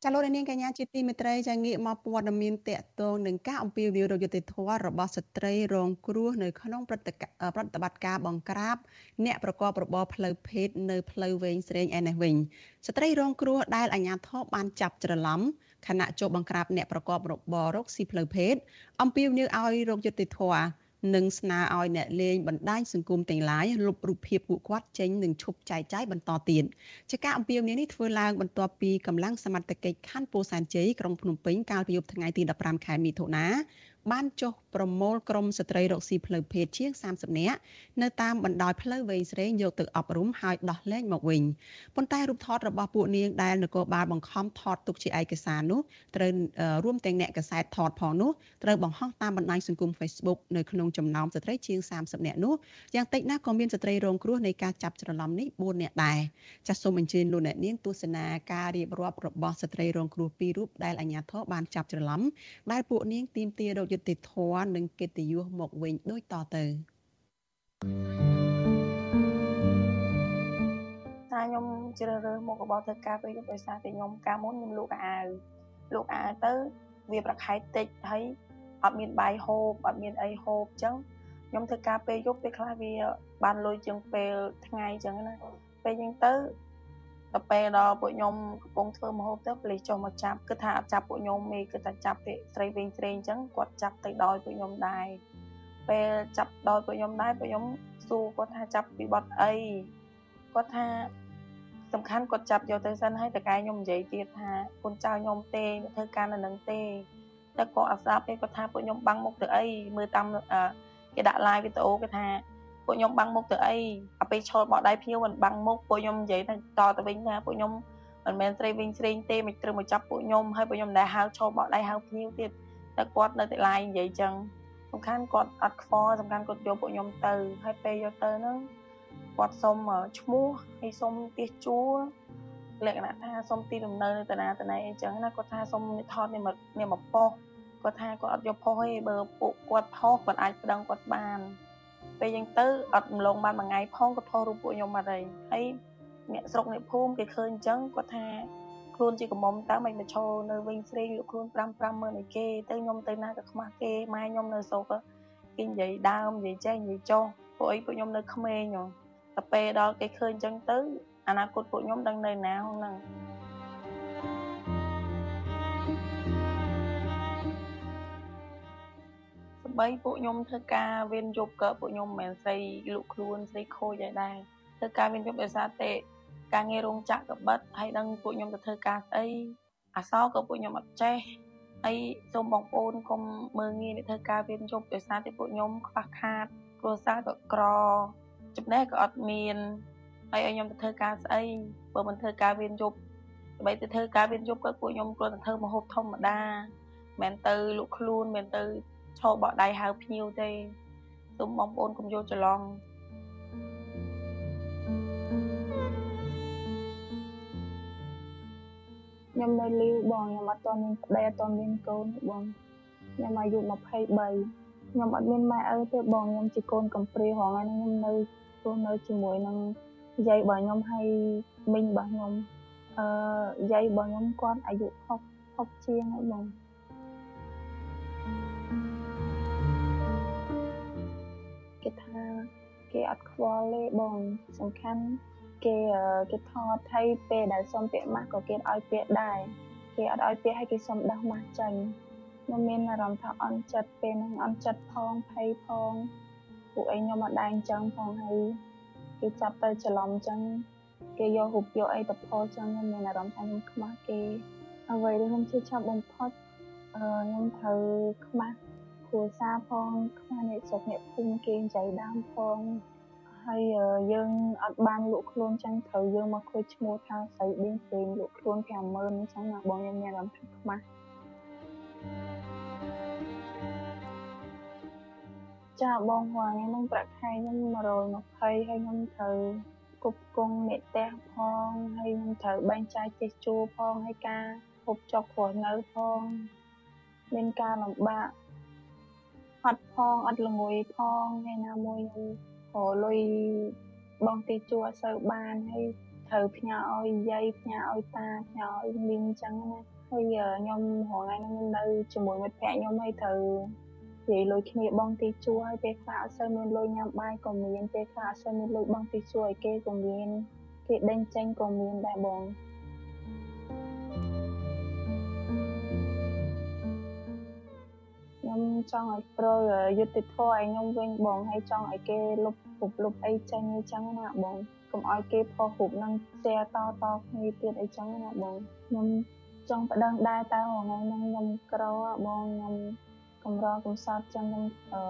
Speaker 4: ចាលោកនាងកញ្ញាជាទីមេត្រីចាងាកមកព័ត៌មានតកតងនឹងការអំពាវនាវរយុត្តិធម៌របស់ស្ត្រីរងគ្រោះនៅក្នុងប្រតិប្រតិបត្តិការបង្ក្រាបអ្នកប្រកបរបរផ្លូវភេទនៅផ្លូវវែងស្រេងឯនេះវិញស្ត្រីរងគ្រោះដែលអាជ្ញាធរបានចាប់ច្រឡំ ខណៈចូលបង្ក្រាបអ្នកប្រកបរបររកស៊ីផ្លូវភេទអំពាវនាវឲ្យរកយុត្តិធម៌និងស្នើឲ្យអ្នកលេងបណ្ដាញសង្គមទាំងឡាយលុបរូបភាពពួកគាត់ចេញនិងឈប់ចែកចាយបន្តទៀតជាការអំពាវនាវនេះធ្វើឡើងបន្ទាប់ពីកម្លាំងសមត្ថកិច្ចខណ្ឌពោធិ៍សែនជ័យក្រុងភ្នំពេញកាលពីយប់ថ្ងៃទី15ខែមិថុនា បានចុះប្រមូលក្រុមស្ត្រីរកស៊ីផ្លូវភេទជាង30នាក់នៅតាមបណ្ដោយផ្លូវវែងស្រេងយកទៅអប់រំហើយដោះលែងមកវិញប៉ុន្តែរូបថតរបស់ពួកនាងដែលនគរបាលបង្ខំថតទុកជាឯកសារនោះត្រូវរួមទាំងអ្នកកសែតថតផងនោះត្រូវបង្ហោះតាមបណ្ដាញសង្គម Facebook នៅក្នុងចំណោមស្ត្រីជាង30នាក់នោះយ៉ាងតិចណាស់ក៏មានស្ត្រីរងគ្រោះនៃការចាប់ច្រឡំនេះ4នាក់ដែរចាសសូមអញ្ជើញលោកអ្នកនាងទស្សនាការរៀបរាប់របស់ស្ត្រីរងគ្រោះពីររូបដែលអាជ្ញាធរបានចាប់ច្រឡំដែលពួកនាងទីមទារកយុត្តិធម៌និងកិត្តិយសមកវិញដូចតទៅ
Speaker 19: តែខ្ញុំជ្រើសរើសមុខរបរធ្វើការពេលយប់ដោយសារតែខ្ញុំកាលមុនខ្ញុំលក់អាវលក់អាវទៅវាប្រខែកតិចហើយអត់មានបាយហូបអត់មានអីហូបអញ្ចឹងខ្ញុំធ្វើការពេលយប់ពេលខ្លះវាបានលុយជាងពេលថ្ងៃអញ្ចឹងណាពេលអញ្ចឹងទៅ ដល់ពេលដល់ពួកខ្ញុំកំពុងធ្វើមហូបទៅប៉ូលីសចុះមកចាប់គឺថាអត់ចាប់ពួកខ្ញុំទេគឺថាចាប់ពាក្យស្រីវិញស្រីអញ្ចឹងគាត់ចាប់ទៅដោយពួកខ្ញុំដែរពេលចាប់ដោយពួកខ្ញុំដែរពួកខ្ញុំសួរគាត់ថាចាប់ពីបត់អីគាត់ថាសំខាន់គាត់ចាប់យកទៅសិនហើយតកែខ្ញុំនិយាយទៀតថាកូនចៅខ្ញុំទេធ្វើការនៅនឹងទេតែគាត់អត់ស្ដាប់ទេគាត់ថាពួកខ្ញុំបាំងមុខទៅអីមើលតាមគេដាក់ live វីដេអូគេថា ពួកខ្ញុំបាំងមុខទៅអីអាពេលឈរបោះដៃភ្ញៀវមិនបាំងមុខពួកខ្ញុំនិយាយថាតទៅវិញថាពួកខ្ញុំមិនមែនស្រីវិញស្រីទេមិនត្រូវមកចាប់ពួកខ្ញុំហើយពួកខ្ញុំមិនដែលហៅឈរបោះដៃហៅភ្ញៀវទៀតតែគាត់នៅតែឡាយនិយាយចឹងសំខាន់គាត់អត់ខ្វល់សំខាន់គាត់យកពួកខ្ញុំទៅហើយពេលយកទៅហ្នឹងគាត់សុំឈ្មោះហើយសុំទៀសជួលក្ខណៈថាសុំទីលំនៅនៅតាណាតាណៃអីចឹងណាគាត់ថាសុំថតនេះមកនេះមកប៉ុសគាត់ថាគាត់អត់យកផុសទេបើពួកគាត់ផុសគាត់អាចប្តឹងគាត់បាន ពេលយ៉ាងទៅអត់រំលងបានមួយថ្ងៃផងក៏ថតរូបពួកខ្ញុំអត់ហើយហើយអ្នកស្រុកអ្នកភូមិគេឃើញអញ្ចឹងគាត់ថាខ្លួនជាកំមុំតើមិនមកឈរនៅវិញស្រីលោកខ្លួន5 5ម៉ឺនឯគេទៅខ្ញុំទៅណាក៏ខ្មាស់គេម៉ែខ្ញុំនៅស្រុកគេនិយាយដើមនិយាយចេះនិយាយចុះពួកអីពួកខ្ញុំនៅក្មេងហ៎តែពេលដល់គេឃើញអញ្ចឹងទៅអនាគតពួកខ្ញុំដឹងនៅណាហ្នឹង បីពួកខ្ញុំធ្វើការវេនយប់ក៏ពួកខ្ញុំមិនមែនស្រីលក់ខ្លួនស្រីខូចឯដែរធ្វើការវេនយប់ដោយសារតែការងាររោងចក្រក៏បិទហើយដឹងពួកខ្ញុំទៅធ្វើការស្អីអសរក៏ពួកខ្ញុំអត់ចេះហើយសូមបងប្អូនកុំមើងងាយអ្នកធ្វើការវេនយប់ដោយសារតែពួកខ្ញុំខ្វះខាតគ្រួសារក៏ក្រចំណេះក៏អត់មានហើយឲ្យខ្ញុំទៅធ្វើការស្អីបើមិនធ្វើការវេនយប់ដើម្បីទៅធ្វើការវេនយប់ក៏ពួកខ្ញុំគ្រាន់តែធ្វើមហូបធម្មតាមិនទៅលក់ខ្លួនមិនទៅ ឈរបក់ដៃហៅភ្ញៀវទេសូមបងប្អូនកុំយល់ច្រឡំ
Speaker 20: ខ្ញុំនៅលីវបងខ្ញុំអត់ទាន់មានប្តីអត់ទាន់មានកូនបងខ្ញុំអាយុ23ខ្ញុំអត់មានម៉ែឪទេបងខ្ញុំជាកូនកំព្រាហងហើយខ្ញុំនៅរស់នៅជាមួយនឹងយាយរបស់ខ្ញុំហើយមីងរបស់ខ្ញុំអឺយាយរបស់ខ្ញុំគាត់អាយុ60 60ជាងហើយបង គេអត់ខ្វល់ទេបងសំខាន់គេគេថតឲ្យពេលដែលសុំពាក្យម៉ាស់ក៏គេឲ្យពាក្យដែរគេអត់ឲ្យពាក្យឲ្យគេសុំដោះម៉ាស់ចាញ់ខ្ញុំមានអារម្មណ៍ថាអន់ចិត្តពេលហ្នឹងអន់ចិត្តផងភ័យផងពួកឯងខ្ញុំអត់ដែរអញ្ចឹងផងហើយគេចាប់ទៅច្រឡំអញ្ចឹងគេយករូបយកអីទៅផុសចឹងខ្ញុំមានអារម្មណ៍ថាខ្ញុំខ្មាស់គេអ្វីដែលខ្ញុំជឿចាប់បំផុតអឺខ្ញុំត្រូវខ្មាស់ គ្រួសារផងខ្មាស់អ្នកស្រុកអ្នកភូមិគេចៃដើមផងហើយយើងអត់បានលក់ខ្លួនចឹងត្រូវយើងមកខូចឈ្មោះថាស្រីដេញពេងលក់ខ្លួន50000អញ្ចឹងណាបងខ្ញុំមានអារម្មណ៍ថាខ្មាស់ចាបងហួរខ្ញុំនឹងប្រាក់ខែខ្ញុំ120ហើយខ្ញុំត្រូវគប់គង់មេផ្ទះផងហើយខ្ញុំត្រូវបែងចែកចេះជួផងហើយការហូបចុកព្រោះនៅផងមានការលំបាក អត់ផងអត់ល្ងុយផងថ្ងៃណាមួយខ្ញុំរលុយបងទីជួអត់សូវបានហើយត្រូវផ្ញើឲ្យយាយផ្ញើឲ្យតាផ្ញើឲ្យមីងអញ្ចឹងណាហើយខ្ញុំរងថ្ងៃហ្នឹងនៅជាមួយមិត្តភ័ក្តិខ្ញុំហើយត្រូវនិយាយលុយគ្នាបងទីជួហើយពេលខ្លះអត់សូវមានលុយញ៉ាំបាយក៏មានពេលខ្លះអត់សូវមានលុយបងទីជួឲ្យគេក៏មានគេដេញចេញក៏មានដែរបង ខ្ញុំចង់ឲ្យត្រូវយុត្តិធម៌ឲ្យខ្ញុំវិញបងហើយចង់ឲ្យគេលុបពុបលុបអីចេញអីចឹងណាបងកុំឲ្យគេផុសរូបនឹងផ្សារតតគ្នាទៀតអីចឹងណាបងខ្ញុំចង់ប្តឹងដែរតែថ្ងៃហ្នឹងខ្ញុំក្របងខ្ញុំកំរកំសត់ចឹងខ្ញុំអឺ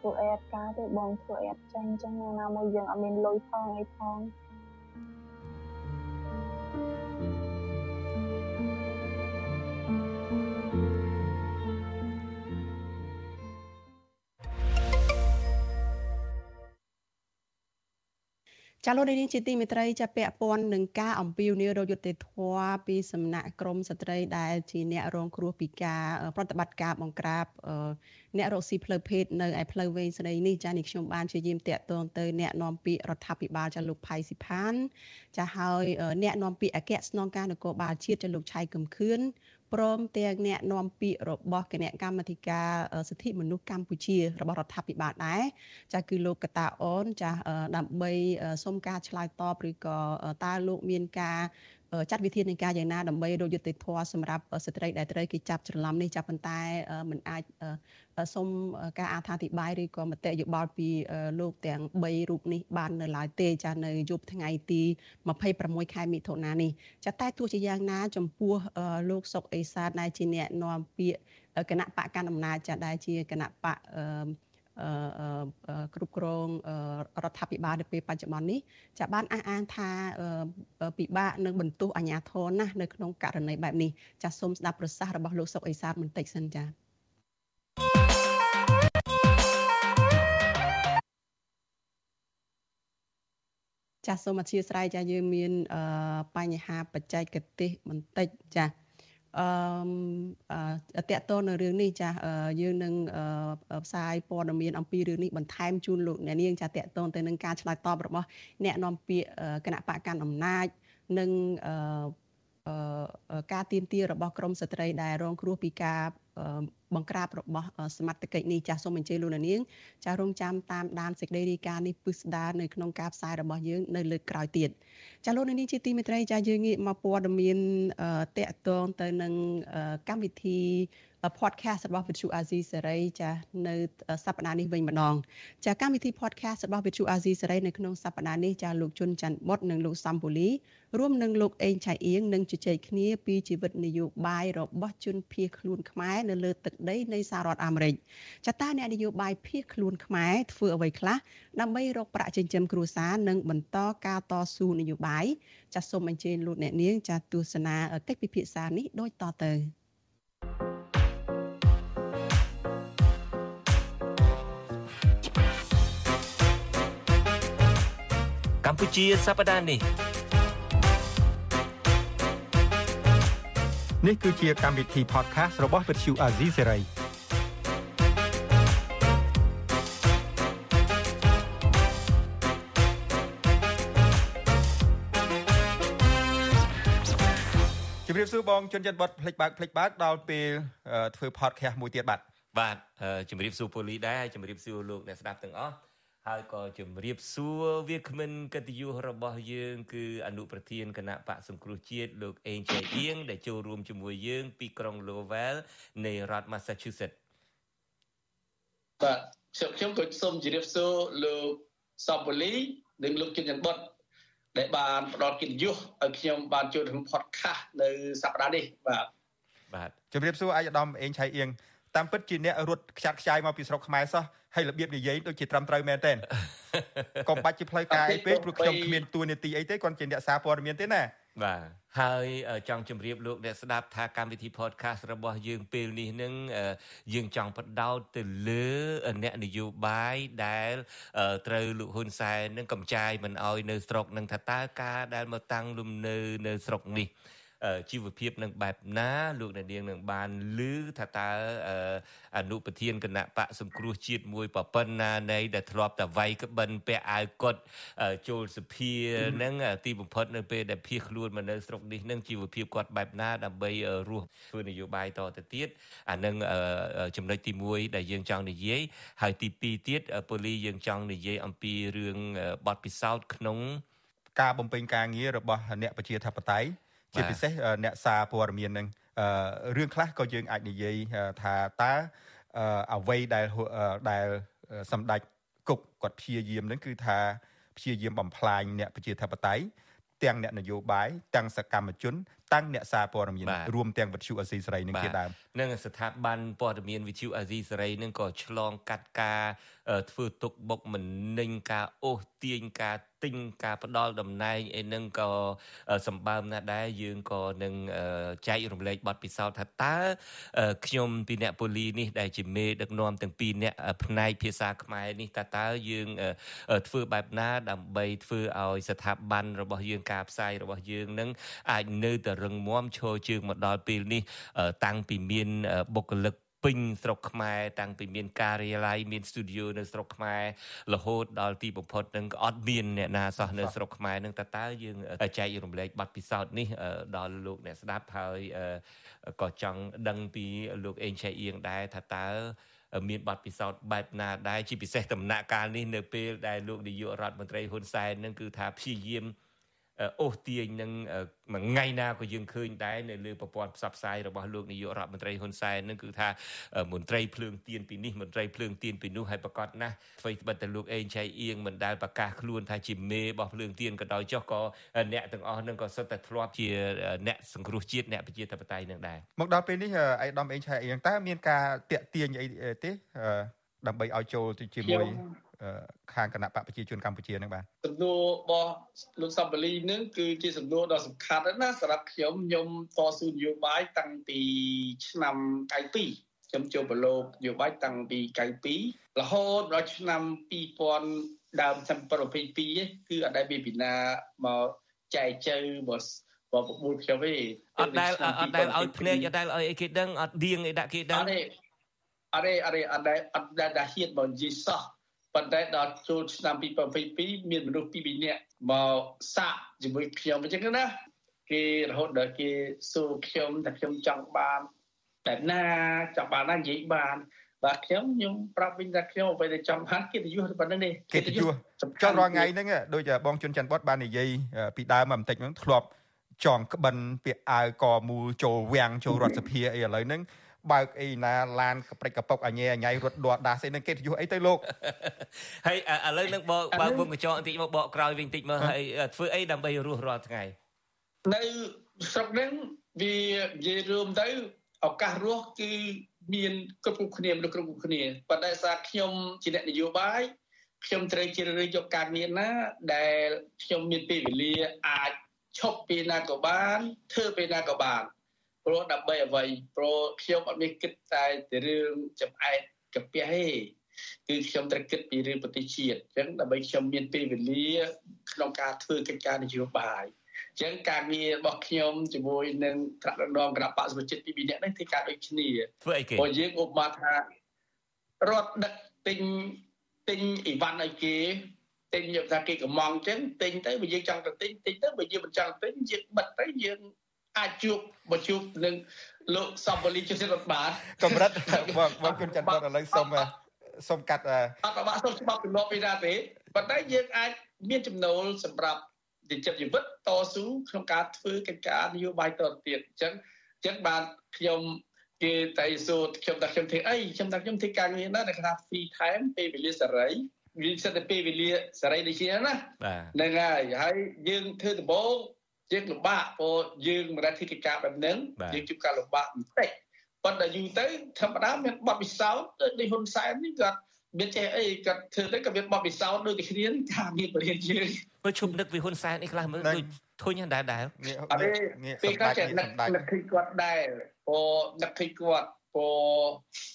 Speaker 20: ធ្វើអេតការទេបងធ្វើអេតចាញ់ចឹងណាមួយយើងអត់មានលុយផងអីផង
Speaker 4: ចាលោកនាងជាទីមេត្រីចាពាក់ព័ន្ធនឹងការអំពាវនាវរយុត្តិធម៌ពីសំណាក់ក្រមស្ត្រីដែលជាអ្នករងគ្រោះពីការប្រតិបត្តិការបង្ក្រាបអ្នករកស៊ីផ្លូវភេទនៅឯផ្លូវវែងស្ដីនេះចានេះខ្ញុំបានជាយាមតាក់ទងទៅអ្នកនាំពាក្យរដ្ឋាភិបាលចាលោកផៃស៊ីផានចាហើយអ្នកនាំពាក្យអគ្គស្នងការនគរបាលជាតិចាលោកឆៃកឹមខឿន ព្រមទាំងអ្នកនាំពាក្យរបស់គណៈកម្មាធិការសិទ្ធិមនុស្សកម្ពុជារបស់រដ្ឋាភិបាលដែរចាគឺលោកកតាអូនចាដើម្បីសុំការឆ្លើយតបឬក៏តើលោកមានការចាត់វិធានការយ៉ាងណាដើម្បីរកយុត្តិធម៌សម្រាប់ស្ត្រីដែលត្រូវគេចាប់ច្រឡំនេះចាប់ប៉ុន្តែมันអាច សូមការអត្ថាធិប្បាយឬក៏មតិយោបល់ពីលោកទាំង3រូបនេះបាននៅឡើយទេចានៅយប់ថ្ងៃទី26ខែមិថុនានេះចាតែទោះជាយ៉ាងណា ចំពោះលោកសុកអេសានដែលជាអ្នកនាំពាក្យគណៈបកកណ្ដាលអំណាចចាដែលជាគណៈបកគ្រប់គ្រងរដ្ឋាភិបាលនៅពេលបច្ចុប្បន្ននេះចាបានអះអាងថាពិបាកនឹងបន្ទោសអាជ្ញាធរណាស់នៅក្នុងករណីបែបនេះចាសូមស្ដាប់ប្រសាសន៍របស់លោកសុកអេសានបន្តិចសិនចា ចាសសូមអធិស្ឋានចាយើងមានបញ្ហាបច្ចេកទេសបន្តិចចាអឺតកតនៅរឿងនេះចាយើងនឹងផ្សាយព័ត៌មានអំពីរឿងនេះបន្ថែមជូនលោកអ្នកនាងចាតកតទៅនឹងការឆ្លើយតបរបស់អ្នកនាំពាក្យគណៈបកកាន់អំណាចនិង ការទៀមទារបស់ក្រមស្ត្រីដែលរងគ្រោះពីការបង្ក្រាបរបស់សមត្ថកិច្ចនេះចាស់សូមអញ្ជើញលោកនាងចាស់រងចាំតាមដានសេចក្តីរាយការណ៍នេះពិស្ដារនៅក្នុងការផ្សាយរបស់យើងនៅលើកក្រោយទៀតចាស់លោកនាងជាទីមេត្រីចាស់យើងងាកមកព័ត៌មានតកតងទៅនឹងកម្មវិធី podcast របស់ Vithu Azizi សេរីចានៅសប្តាហ៍នេះវិញម្ដងចាកម្មវិធី podcast របស់ Vithu Azizi សេរីនៅក្នុងសប្តាហ៍នេះចាលោកជុនច័ន្ទបុតនិងលោកសំពូលីរួមនឹងលោកអេងឆៃអៀងនឹងជជែកគ្នាពីជីវិតនយោបាយរបស់ជនភៀសខ្លួនខ្មែរនៅលើទឹកដីនៃសហរដ្ឋអាមេរិកចាតាអ្នកនយោបាយភៀសខ្លួនខ្មែរធ្វើអ្វីខ្លះដើម្បីរកប្រាក់ចិញ្ចឹមគ្រួសារនិងបន្តការតស៊ូនយោបាយចាសូមអញ្ជើញលោកអ្នកនាងចាទស្សនាកិច្ចពិភាក្សានេះដូចតទៅ
Speaker 5: កម្ពុជាសប្តាហ៍នេះ
Speaker 2: នេះគឺជាកម្មវិធី podcast របស់ Vuthu Azizi Serai ជំរាបសួរបងជនចិត្តបត់ផ្លេចបាក់ផ្លេចបាក់ដល់ពេលធ្វើ podcast មួយទៀតបាទ
Speaker 5: បាទជំរាបសួរពូលីដែរជំរាបសួរលោកអ្នកស្ដាប់ទាំងអស់ ហើយក៏ជំរាបសួរវាគ្មិនកិត្តិយសរបស់យើង គឺអនុប្រធានគណៈបកសង្គ្រោះជាតិលោកអេងចៃអៀងដែលចូលរួមជាមួយយើង ពីក្រុង Lowell នៃរដ្ឋ Massachusetts
Speaker 21: បាទខ្ញុំក៏សូមជម្រាបសួរលោកសំពូលីនិងលោកជិនច័ន្ទបុតដែលបានផ្ដល់កិត្តិយសឲ្យខ្ញុំបានចូលក្នុង podcast នៅសប្តាហ៍នេះបាទ
Speaker 5: បាទ
Speaker 2: ជម្រាបសួរអាយដាមអេងឆៃអៀងតាមពិតជាអ្នករត់ខ្ចាត់ខ្ចាយមកពីស្រុកខ្មែរសោះ ហើយរបៀបនិយាយដូចជាត្រឹមត្រូវមែនទែនកុំបាច់ជាផ្លូវការអីពេកព្រោះខ្ញុំគ្មានទួនាទីអីទេគាត់ជាអ្នកសារព័ត៌មានទេណា
Speaker 5: បាទហើយចង់ជម្រាបលោកអ្នកស្ដាប់ថាកម្មវិធី podcast របស់យើងពេលនេះនឹងយើងចង់បដោតទៅលើអ្នកនយោបាយដែលត្រូវលោកហ៊ុនសែននឹងកំចាយមិនអោយនៅស្រុកនឹងថាតើការដែលមកតាំងលំនៅនៅស្រុកនេះ ជីវភាពនឹងបែបណាលោកអ្នកនាងនឹងបានឮថាតើអនុប្រធានគណៈបកសង្គ្រោះជាតិមួយប្រប៉ុណ្ណានៃដែលធ្លាប់តែវាយក្បិនពាក់អាវកុដចូលសភានឹងទីបំផុតនៅពេលដែលភៀសខ្លួនមកនៅស្រុកនេះនឹងជីវភាពគាត់បែបណាដើម្បីរស់ធ្វើនយោបាយតទៅទៀតអានឹងចំណុចទី1ដែលយើងចង់និយាយហើយទី2ទៀតប៉ូលីយើងចង់និយាយអំពីរឿងបទពិសោធន៍ក្នុង
Speaker 2: ការបំពេញការងាររបស់អ្នកប្រជាធិបតេយ្យ ជាពិសេសអ្នកសារព័ត៌មាននឹងរឿងខ្លះក៏យើងអាចនិយាយថាតើអ្វីដែលដែលសម្ដេចគុកគាត់ព្យាយាមនឹងគឺថាព្យាយាមបំផ្លាញអ្នកប្រជាធិបតេយ្យទាំងអ្នកនយោបាយទាំងសកម្មជនតាំងអ្នកសារព័ត៌មានរួមទាំងវិទ្យុអេស៊ីសេរីនឹងជាដើម
Speaker 5: នឹងស្ថាប័នព័ត៌មានវិទ្យុអេស៊ីសេរីនឹងក៏ឆ្លងកាត់ការធ្វើទុកបុកម្នេញការអូសទាញការ ទិញការផ្ដាល់តំណែងអីនឹងក៏សម្បើមណាស់ដែរយើងក៏នឹងចែករំលែកបទពិសោធន៍ថាតើខ្ញុំពីអ្នកប៉ូលីនេះដែលជាមេដឹកនាំទាំងពីរអ្នកផ្នែកភាសាខ្មែរនេះតើតើយើងធ្វើបែបណាដើម្បីធ្វើឲ្យស្ថាប័នរបស់យើងការផ្សាយរបស់យើងនឹងអាចនៅតែរឹងមាំឈរជើងមកដល់ពេលនេះតាំងពីមានបុគ្គលិក ពេញស្រុកខ្មែរតាំងពីមានការិយាល័យមានស្ទូឌីយោនៅស្រុកខ្មែររហូតដល់ទីបំផុតនឹងក៏អត់មានអ្នកណាសោះនៅស្រុកខ្មែរនឹងតើតើយើងចែករំលែកបទពិសោធន៍នេះដល់លោកអ្នកស្ដាប់ហើយក៏ចង់ដឹងពីលោកអេងឆៃអៀងដែរថាតើមានបទពិសោធន៍បែបណាដែរជាពិសេសដំណាក់កាលនេះនៅពេលដែលលោកនាយករដ្ឋមន្ត្រីហ៊ុនសែននឹងគឺថាព្យាយាម អូសទាញនឹងមួយថ្ងៃណាក៏យើងឃើញដែរនៅលើប្រព័ន្ធផ្សព្វផ្សាយរបស់លោកនាយករដ្ឋមន្ត្រីហ៊ុនសែននឹងគឺថាមន្ត្រីភ្លើងទៀនពីនេះមន្ត្រីភ្លើងទៀនពីនោះហើយប្រកាសណាស់អ្វីត្បិតតែលោកអេងឆៃអៀងមិនដែលប្រកាសខ្លួនថាជាមេរបស់ភ្លើងទៀនក៏ដោយចុះក៏អ្នកទាំងអស់នឹងក៏សុទ្ធតែធ្លាប់ជាអ្នកសង្គ្រោះជាតិអ្នកប្រជាធិបតេយ្យនឹងដែរ
Speaker 2: មកដល់ពេលនេះអៃដាមអេងឆៃអៀងតើមានការតាក់ទាញអីទេដើម្បីឲ្យចូលជាមួយ ខាងគណៈបកប្រជាជនកម្ពុជានឹងបាទ
Speaker 21: សំណួររបស់លោកសំបលីនឹងគឺជាសំណួរដ៏សំខាន់ណាស់សម្រាប់ខ្ញុំខ្ញុំតស៊ូនយោបាយតាំងពីឆ្នាំ92ខ្ញុំចូលប្រឡូកនយោបាយតាំងពី92រហូតដល់ឆ្នាំ2000ដើមឆ្នាំ2022គឺអត់ដែលមានពីណាមកចែកចៅមកបបួលខ្ញុំទេ
Speaker 5: អត់ដែលអត់ដែលឲ្យភ្នែកអត់ដែលឲ្យអីគេដឹងអត់ដៀងអីដាក់គេដឹងអត់ទេ
Speaker 21: អរេអរេអត់ដែលអត់ដែលហ៊ានមកនិយាយសោះ ប៉ុន្តែដល់ចូលឆ្នាំ2022មានមនុស្សពីរពីរនាក់មកសាក់ជាមួយខ្ញុំអញ្ចឹងណាគេរហូតដល់គេសួរខ្ញុំថាខ្ញុំចង់បានតែណាចង់បានណានិយាយបានបាទខ្ញុំខ្ញុំប្រាប់វិញថាខ្ញុំអ្វីដែលចង់បានកិត្តិយសប៉ុណ្្នឹងនេះ
Speaker 2: កិត្តិយសចង់រាល់ថ្ងៃហ្នឹងដូចបងជុនច័ន្ទបតបាននិយាយពីដើមមកបន្តិចហ្នឹងធ្លាប់ចងក្បិនពាក់អាវកមូលចូលវាំងចូលរដ្ឋសភាអីឥឡូវហ្នឹង បើកអីណាឡានកប្រិចកពុកអញអញរត់ដួលដាស់អីនឹងគេយុះអីទៅលោក
Speaker 5: ហើយឥឡូវនឹងបកបើកវងកញ្ចក់បន្តិចមកបកក្រោយវិញបន្តិចមើលហើយធ្វើអីដើម្បីរស់រាល់ថ្ងៃ
Speaker 21: នៅស្រុកហ្នឹងវានិយាយរួមទៅឱកាសរស់គឺមានគ្រប់គ្រប់គ្នាមនុស្សគ្រប់គ្រប់គ្នាប៉ុន្តែសារខ្ញុំជាអ្នកនយោបាយខ្ញុំត្រូវជ្រើសរើសយកការងារណា ដែលខ្ញុំមានពេលវេលាអាចឈប់ពេលណាក៏បានធ្វើពេលណាក៏បាន ព្រោះដើម្បីអ្វីព្រោះខ្ញុំអត់មានគិតតែទៅរឿងចំអែតកាពះទេគឺខ្ញុំត្រូវគិតពីរឿងប្រទេសជាតិអញ្ចឹងដើម្បីខ្ញុំមានពេលវេលាក្នុងការធ្វើកិច្ចការនយោបាយអញ្ចឹងការងាររបស់ខ្ញុំជាមួយនឹងត្រាក់ដងគណៈបកសមាជិកពីរនាក់នេះធ្វើការដូចគ្នា
Speaker 5: ធ្វើអីគេ
Speaker 21: ព្រោះយើងឧបមាថារត់ដឹកទិញទិញអីវ៉ាន់ឲ្យគេទិញយកថាគេកំងអញ្ចឹងទិញទៅបើយើងចង់ទៅទិញទិញទៅបើយើងមិនចង់ទិញយើងបិទទៅយើង អាចជួបមកជួបនឹងលោកសំបលីជិតរដ្ឋបាល
Speaker 2: កម្រិតបងបងគុណច័ន្ទឥឡូវសុំសុំកាត់
Speaker 21: អត់បាក់សុំច្បាប់ទម្លាប់ពីណាទេប៉ុន្តែយើងអាចមានចំណូលសម្រាប់ជាចិត្តជីវិតតស៊ូក្នុងការធ្វើកិច្ចការនយោបាយតទៅទៀតអញ្ចឹងអញ្ចឹងបានខ្ញុំគេតែសួរខ្ញុំថាខ្ញុំធ្វើអីខ្ញុំថាខ្ញុំធ្វើការងារណាដែលគេថា free time ពេលវេលាសេរីវាសិតតែពេលវេលាសេរីដូចជាណាហ្នឹងហើយហើយយើងធ្វើដំបូង យើងលំបាកព្រោះយើងមិនដែលធ្វើកិច្ចការបែបហ្នឹងយើងជួបការលំបាកបន្តិចប៉ុន្តែយូរទៅធម្មតាមានបទពិសោធន៍ដូចហ៊ុនសែននេះគាត់មានចេះអីគាត់ធ្វើទៅក៏មានបទពិសោធន៍ដូចតែគ្នាថាមានបរិញ្ញាយើង
Speaker 5: មើលឈប់នឹកពីហ៊ុនសែននេះខ្លះមើលដូចធុញដែរដែរ
Speaker 21: អត់ទេពេលគាត់ចេះនឹកនឹកឃើញគាត់ដែរព្រោះនឹកឃើញគាត់ព្រោះ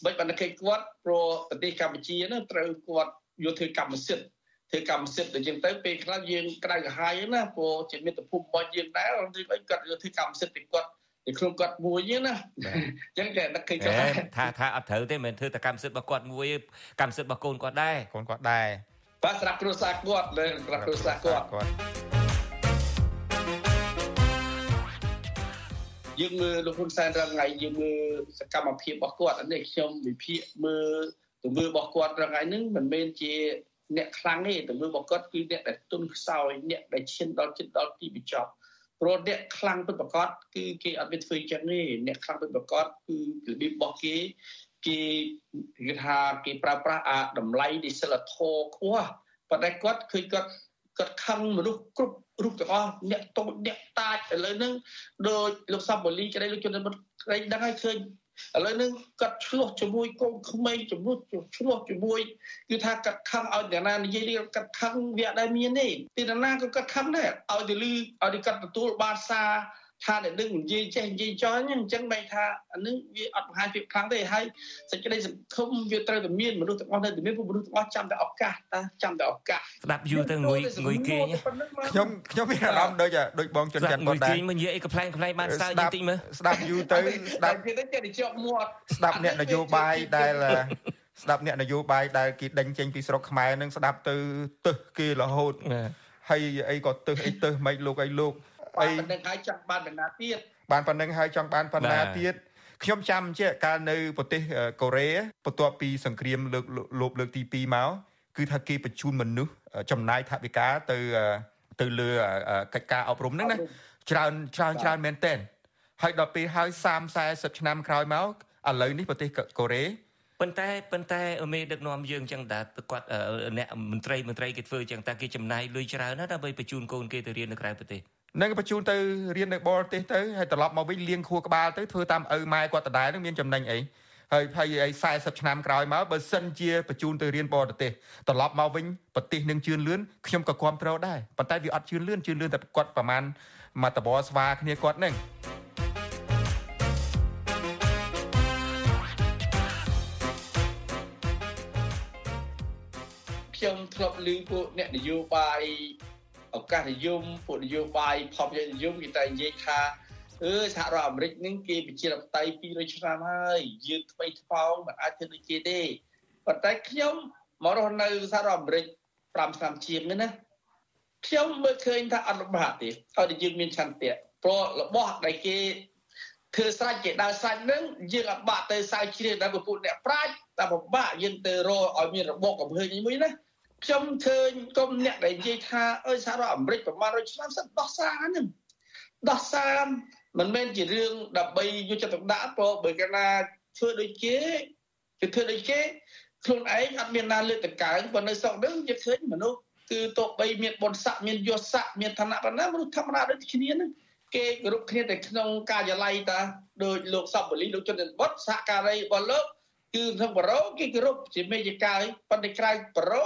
Speaker 21: មិនបាននឹកឃើញគាត់ព្រោះប្រទេសកម្ពុជានោះត្រូវគាត់យកធ្វើកម្មសិទ្ធិ ធ្វើកម្មសិទ្ធិដូចចឹងទៅពេលខ្លះយើងក្តៅក្រហាយណាព្រោះជាមិត្តភូមិរបស់យើងដែរឬអីគាត់ធ្វើកម្មសិទ្ធិពីគាត់ពីខ្លួនគាត់មួយហ្នឹងណាអញ្ចឹងគេនឹកឃើញគាត់
Speaker 5: ថាថាអត់ត្រូវទេមិនធ្វើតែកម្មសិទ្ធិរបស់គាត់មួយកម្មសិទ្ធិរបស់កូនគាត់ដែរ
Speaker 2: កូនគាត់ដែរ
Speaker 21: បាទស្រាប់គ្រួសារគាត់លើស្រាប់គ្រួសារគាត់យើងមើលលោកហ៊ុនសែនរងថ្ងៃយើងមើលសកម្មភាពរបស់គាត់នេះខ្ញុំវិភាគមើលទង្វើរបស់គាត់រងថ្ងៃហ្នឹងមិនមែនជា អ្នកខ្លាំងទេទង្វើរបស់គាត់គឺអ្នកដែលទុនខ្សោយអ្នកដែលឈានដល់ចិត្តដល់ទីបញ្ចប់ព្រោះអ្នកខ្លាំងពិតប្រាកដគឺគេអត់មានធ្វើចឹងទេអ្នកខ្លាំងពិតប្រាកដគឺរបៀបរបស់គេគេគេថាគេប្រើប្រាស់អាតម្លៃនៃសិលធម៌ខ្ពស់ប៉ុន្តែគាត់ឃើញគាត់គាត់ខឹងមនុស្សគ្រប់រូបទាំងអស់អ្នកតូចអ្នកតាចឥឡូវហ្នឹងដោយលោកសំបូលីក្តីលោកជនមុតក្តីដឹងហើយឃើញ ឥឡូវហ្នឹងគាត់ឆ្លោះជាមួយកូនក្មេងជំនួសឆ្លោះជាមួយគឺថាគាត់ខឹងឲ្យអ្នកណានិយាយនេះគាត់ខឹងវាអត់ដែលមានទេទីណាក៏គាត់ខឹងដែរឲ្យទៅលឺឲ្យគាត់ទទួលបានសារ ថាអ្នកនឹងនិយាយចេះនិយាយចោលអញ្ចឹងបែរថាអានឹងវាអត់បង្ហាញភាពខ្លាំងទេហើយសេចក្តីសង្ឃឹមវាត្រូវតែមានមនុស្សទាំងអស់នៅតែមានមនុស្សទាំងអស់ចាំតែឱកាសតាចាំតែឱកាស
Speaker 5: ស្ដាប់យូរទៅងុយងុយគេ
Speaker 2: ខ្ញុំខ្ញុំមានអារម្មណ៍ដូចដូចបងជនច័ន្ទគាត់
Speaker 5: ដែរងុយគេមកនិយាយអីកំ pl ែងកំ pl ែងបានសើចយូរតិចមើល
Speaker 2: ស្ដាប់យូរទៅ
Speaker 21: ស្ដាប់គេទៅចេះតែជាប់មាត់
Speaker 2: ស្ដាប់អ្នកនយោបាយដែលស្ដាប់អ្នកនយោបាយដែលគេដេញចេញពីស្រុកខ្មែរនឹងស្ដាប់ទៅទឹះគេរហូតហើយអីក៏ទឹះអីទឹះមិនលោកអីលោក
Speaker 21: បានប៉ុណ្្នឹងហើយចង់បានបណ្ណាទៀត
Speaker 2: បានប៉ុណ្្នឹងហើយចង់បានបណ្ណាទៀតខ្ញុំចាំជាកាលនៅប្រទេសកូរ៉េបន្ទាប់ពីសង្គ្រាមលើកលោបលើកទី2មកគឺថាគេបញ្ជូនមនុស្សចំណាយថវិកាទៅទៅលើកិច្ចការអប់រំហ្នឹងណាច្រើនច្រើនច្រើនមែនតើហើយដល់ពេលហើយ30 40ឆ្នាំក្រោយមកឥឡូវនេះប្រទេសកូរ៉េ
Speaker 5: ប៉ុន្តែប៉ុន្តែមេដឹកនាំយើងចឹងដែរគាត់អ្នកមន្ត្រីមន្ត្រីគេធ្វើចឹងតែគេចំណាយលុយច្រើនណាស់ដើម្បីបញ្ជូនកូនគេទៅរៀននៅក្រៅប្រទេស
Speaker 2: នឹងបញ្ជូនទៅរៀននៅបរទេសទៅហើយត្រឡប់មកវិញលៀងខួរក្បាលទៅធ្វើតាមឪម៉ែគាត់ដដែលនឹងមានចំណេញអីហើយហើយអី40ឆ្នាំក្រោយមកបើសិនជាបញ្ជូនទៅរៀនបរទេសត្រឡប់មកវិញប្រទេសនឹងជឿនលឿនខ្ញុំក៏គ្រប់គ្រងដែរប៉ុន្តែវាអត់ជឿនលឿនជឿនលឿនតែគាត់ប្រហែលមកតបស្វាគ្នាគាត់នឹង
Speaker 21: ខ្ញុំធ្លាប់ឮពួកអ្នកនយោបាយ ឱកាសនិយមពួកនយោបាយផប់និយមគេតែនិយាយថាអឺសហរដ្ឋអាមេរិកនឹងគេប្រជាធិបតេយ្យ200ឆ្នាំហើយយើងថ្មីថ្មោងមិនអាចធ្វើដូចគេទេប៉ុន្តែខ្ញុំមករស់នៅសហរដ្ឋអាមេរិក5ឆ្នាំជាងនេះណាខ្ញុំមើលឃើញថាអត់លំបាកទេឲ្យតែយើងមានឆន្ទៈព្រោះរបស់ដែលគេធ្វើស្រេចគេដើរស្រេចនឹងយើងអត់បាក់ទៅសើជ្រៀងដល់ពពួកអ្នកប្រាជ្ញតែពិបាកយើងទៅរកឲ្យមានរបបកំហើញមួយណា ខ្ញុំឃើញគុំអ្នកដែលនិយាយថាអើយសហរដ្ឋអាមេរិកប្រមាណ100ឆ្នាំសិនដោះសារហ្នឹងដោះសារមិនមែនជារឿងដើម្បីយកចិត្តទុកដាក់ព្រោះបើកាលណាធ្វើដូចគេគឺធ្វើដូចគេខ្លួនឯងអត់មានណាលើកតកើងប៉ុន្តែនៅស្រុកហ្នឹងយើងឃើញមនុស្សគឺទោះបីមានបុណ្យស័ក្តិមានយសស័ក្តិមានឋានៈប៉ុណ្ណាមនុស្សធម្មតាដូចគ្នាហ្នឹងគេគោរពគ្នាតែក្នុងការិយាល័យតាដោយលោកសពបលីលោកជនបុតសហការីរបស់លោក គឺក្នុងបរោគេគោរពជាមេយកាយប៉ុន្តែក្រៅបរោ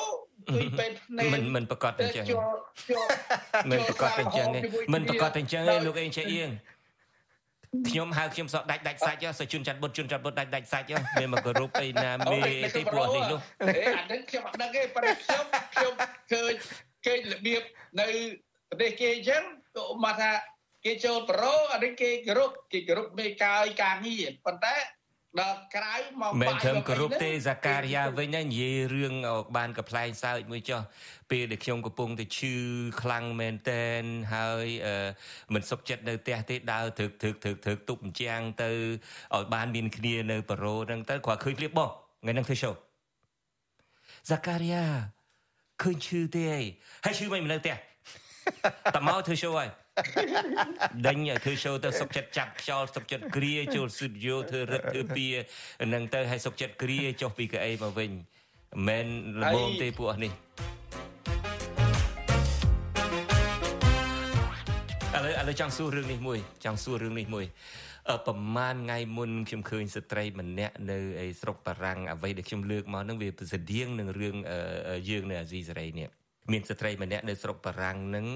Speaker 21: ជួយពេទ្យភ្នែក
Speaker 5: មិនមិនប្រកាសតែអញ្ចឹងមិនប្រកាសតែអញ្ចឹងមិនប្រកាសតែអញ្ចឹងទេលោកអេងចេះអៀងខ្ញុំហៅខ្ញុំសក់ដាច់ដាច់សាច់សុជនចាត់បុតជនចាត់បុតដាច់ដាច់សាច់មានមកគោរពអីណាមេទេព្រោះនេះនោះ
Speaker 21: អានឹងខ្ញុំអត់ដឹងទេប៉ុន្តែខ្ញុំខ្ញុំឃើញគេរបៀបនៅប្រទេសគេអញ្ចឹងក៏មកថាគេចូលប្រូអានេះគេគោរពគេគោរពមេកាយការងារប៉ុន្តែ ដល់ក្រៅមក
Speaker 5: មិនត្រឹមគោរពទេសាការីយ៉ាវិញនិយាយរឿងបានកផ្លែងសើចមួយចុះពេលដែលខ្ញុំកំពុងតែឈឺខ្លាំងមែនតែនហើយមិនសុខចិត្តនៅផ្ទះទេដើរត្រឹកត្រឹកត្រឹកត្រឹកទប់អញ្ចាំងទៅឲ្យបានមានគ្នានៅប្រូហ្នឹងទៅគាត់ឃើញឃ្លៀបបោះថ្ងៃហ្នឹងធ្វើ show សាការីយ៉ាឃើញឈឺទេហើយឈឺមិននៅផ្ទះតមកធ្វើ show ហើយ ដេញឲ្យធ្វើ show ទៅសុកចិត្តចាប់ខ្យល់សុកចិត្តគ្រាចូលស្ទូឌីយោធ្វើរឹកធ្វើពីនឹងទៅឲ្យសុកចិត្តគ្រាចុះពីកៅអីមកវិញមិនល្មមទេពួកអស់នេះឥឡូវឥឡូវចង់សួររឿងនេះមួយចង់សួររឿងនេះមួយប្រហែលថ្ងៃមុនខ្ញុំឃើញស្ត្រីម្នាក់នៅឯស្រុកបារាំងអ្វីដែលខ្ញុំលើកមកនឹងវាស្តៀងនឹងរឿងយើងនៅអាស៊ីសេរីនេះមានស្ត្រីម្នាក់នៅស្រុកបារាំងនឹង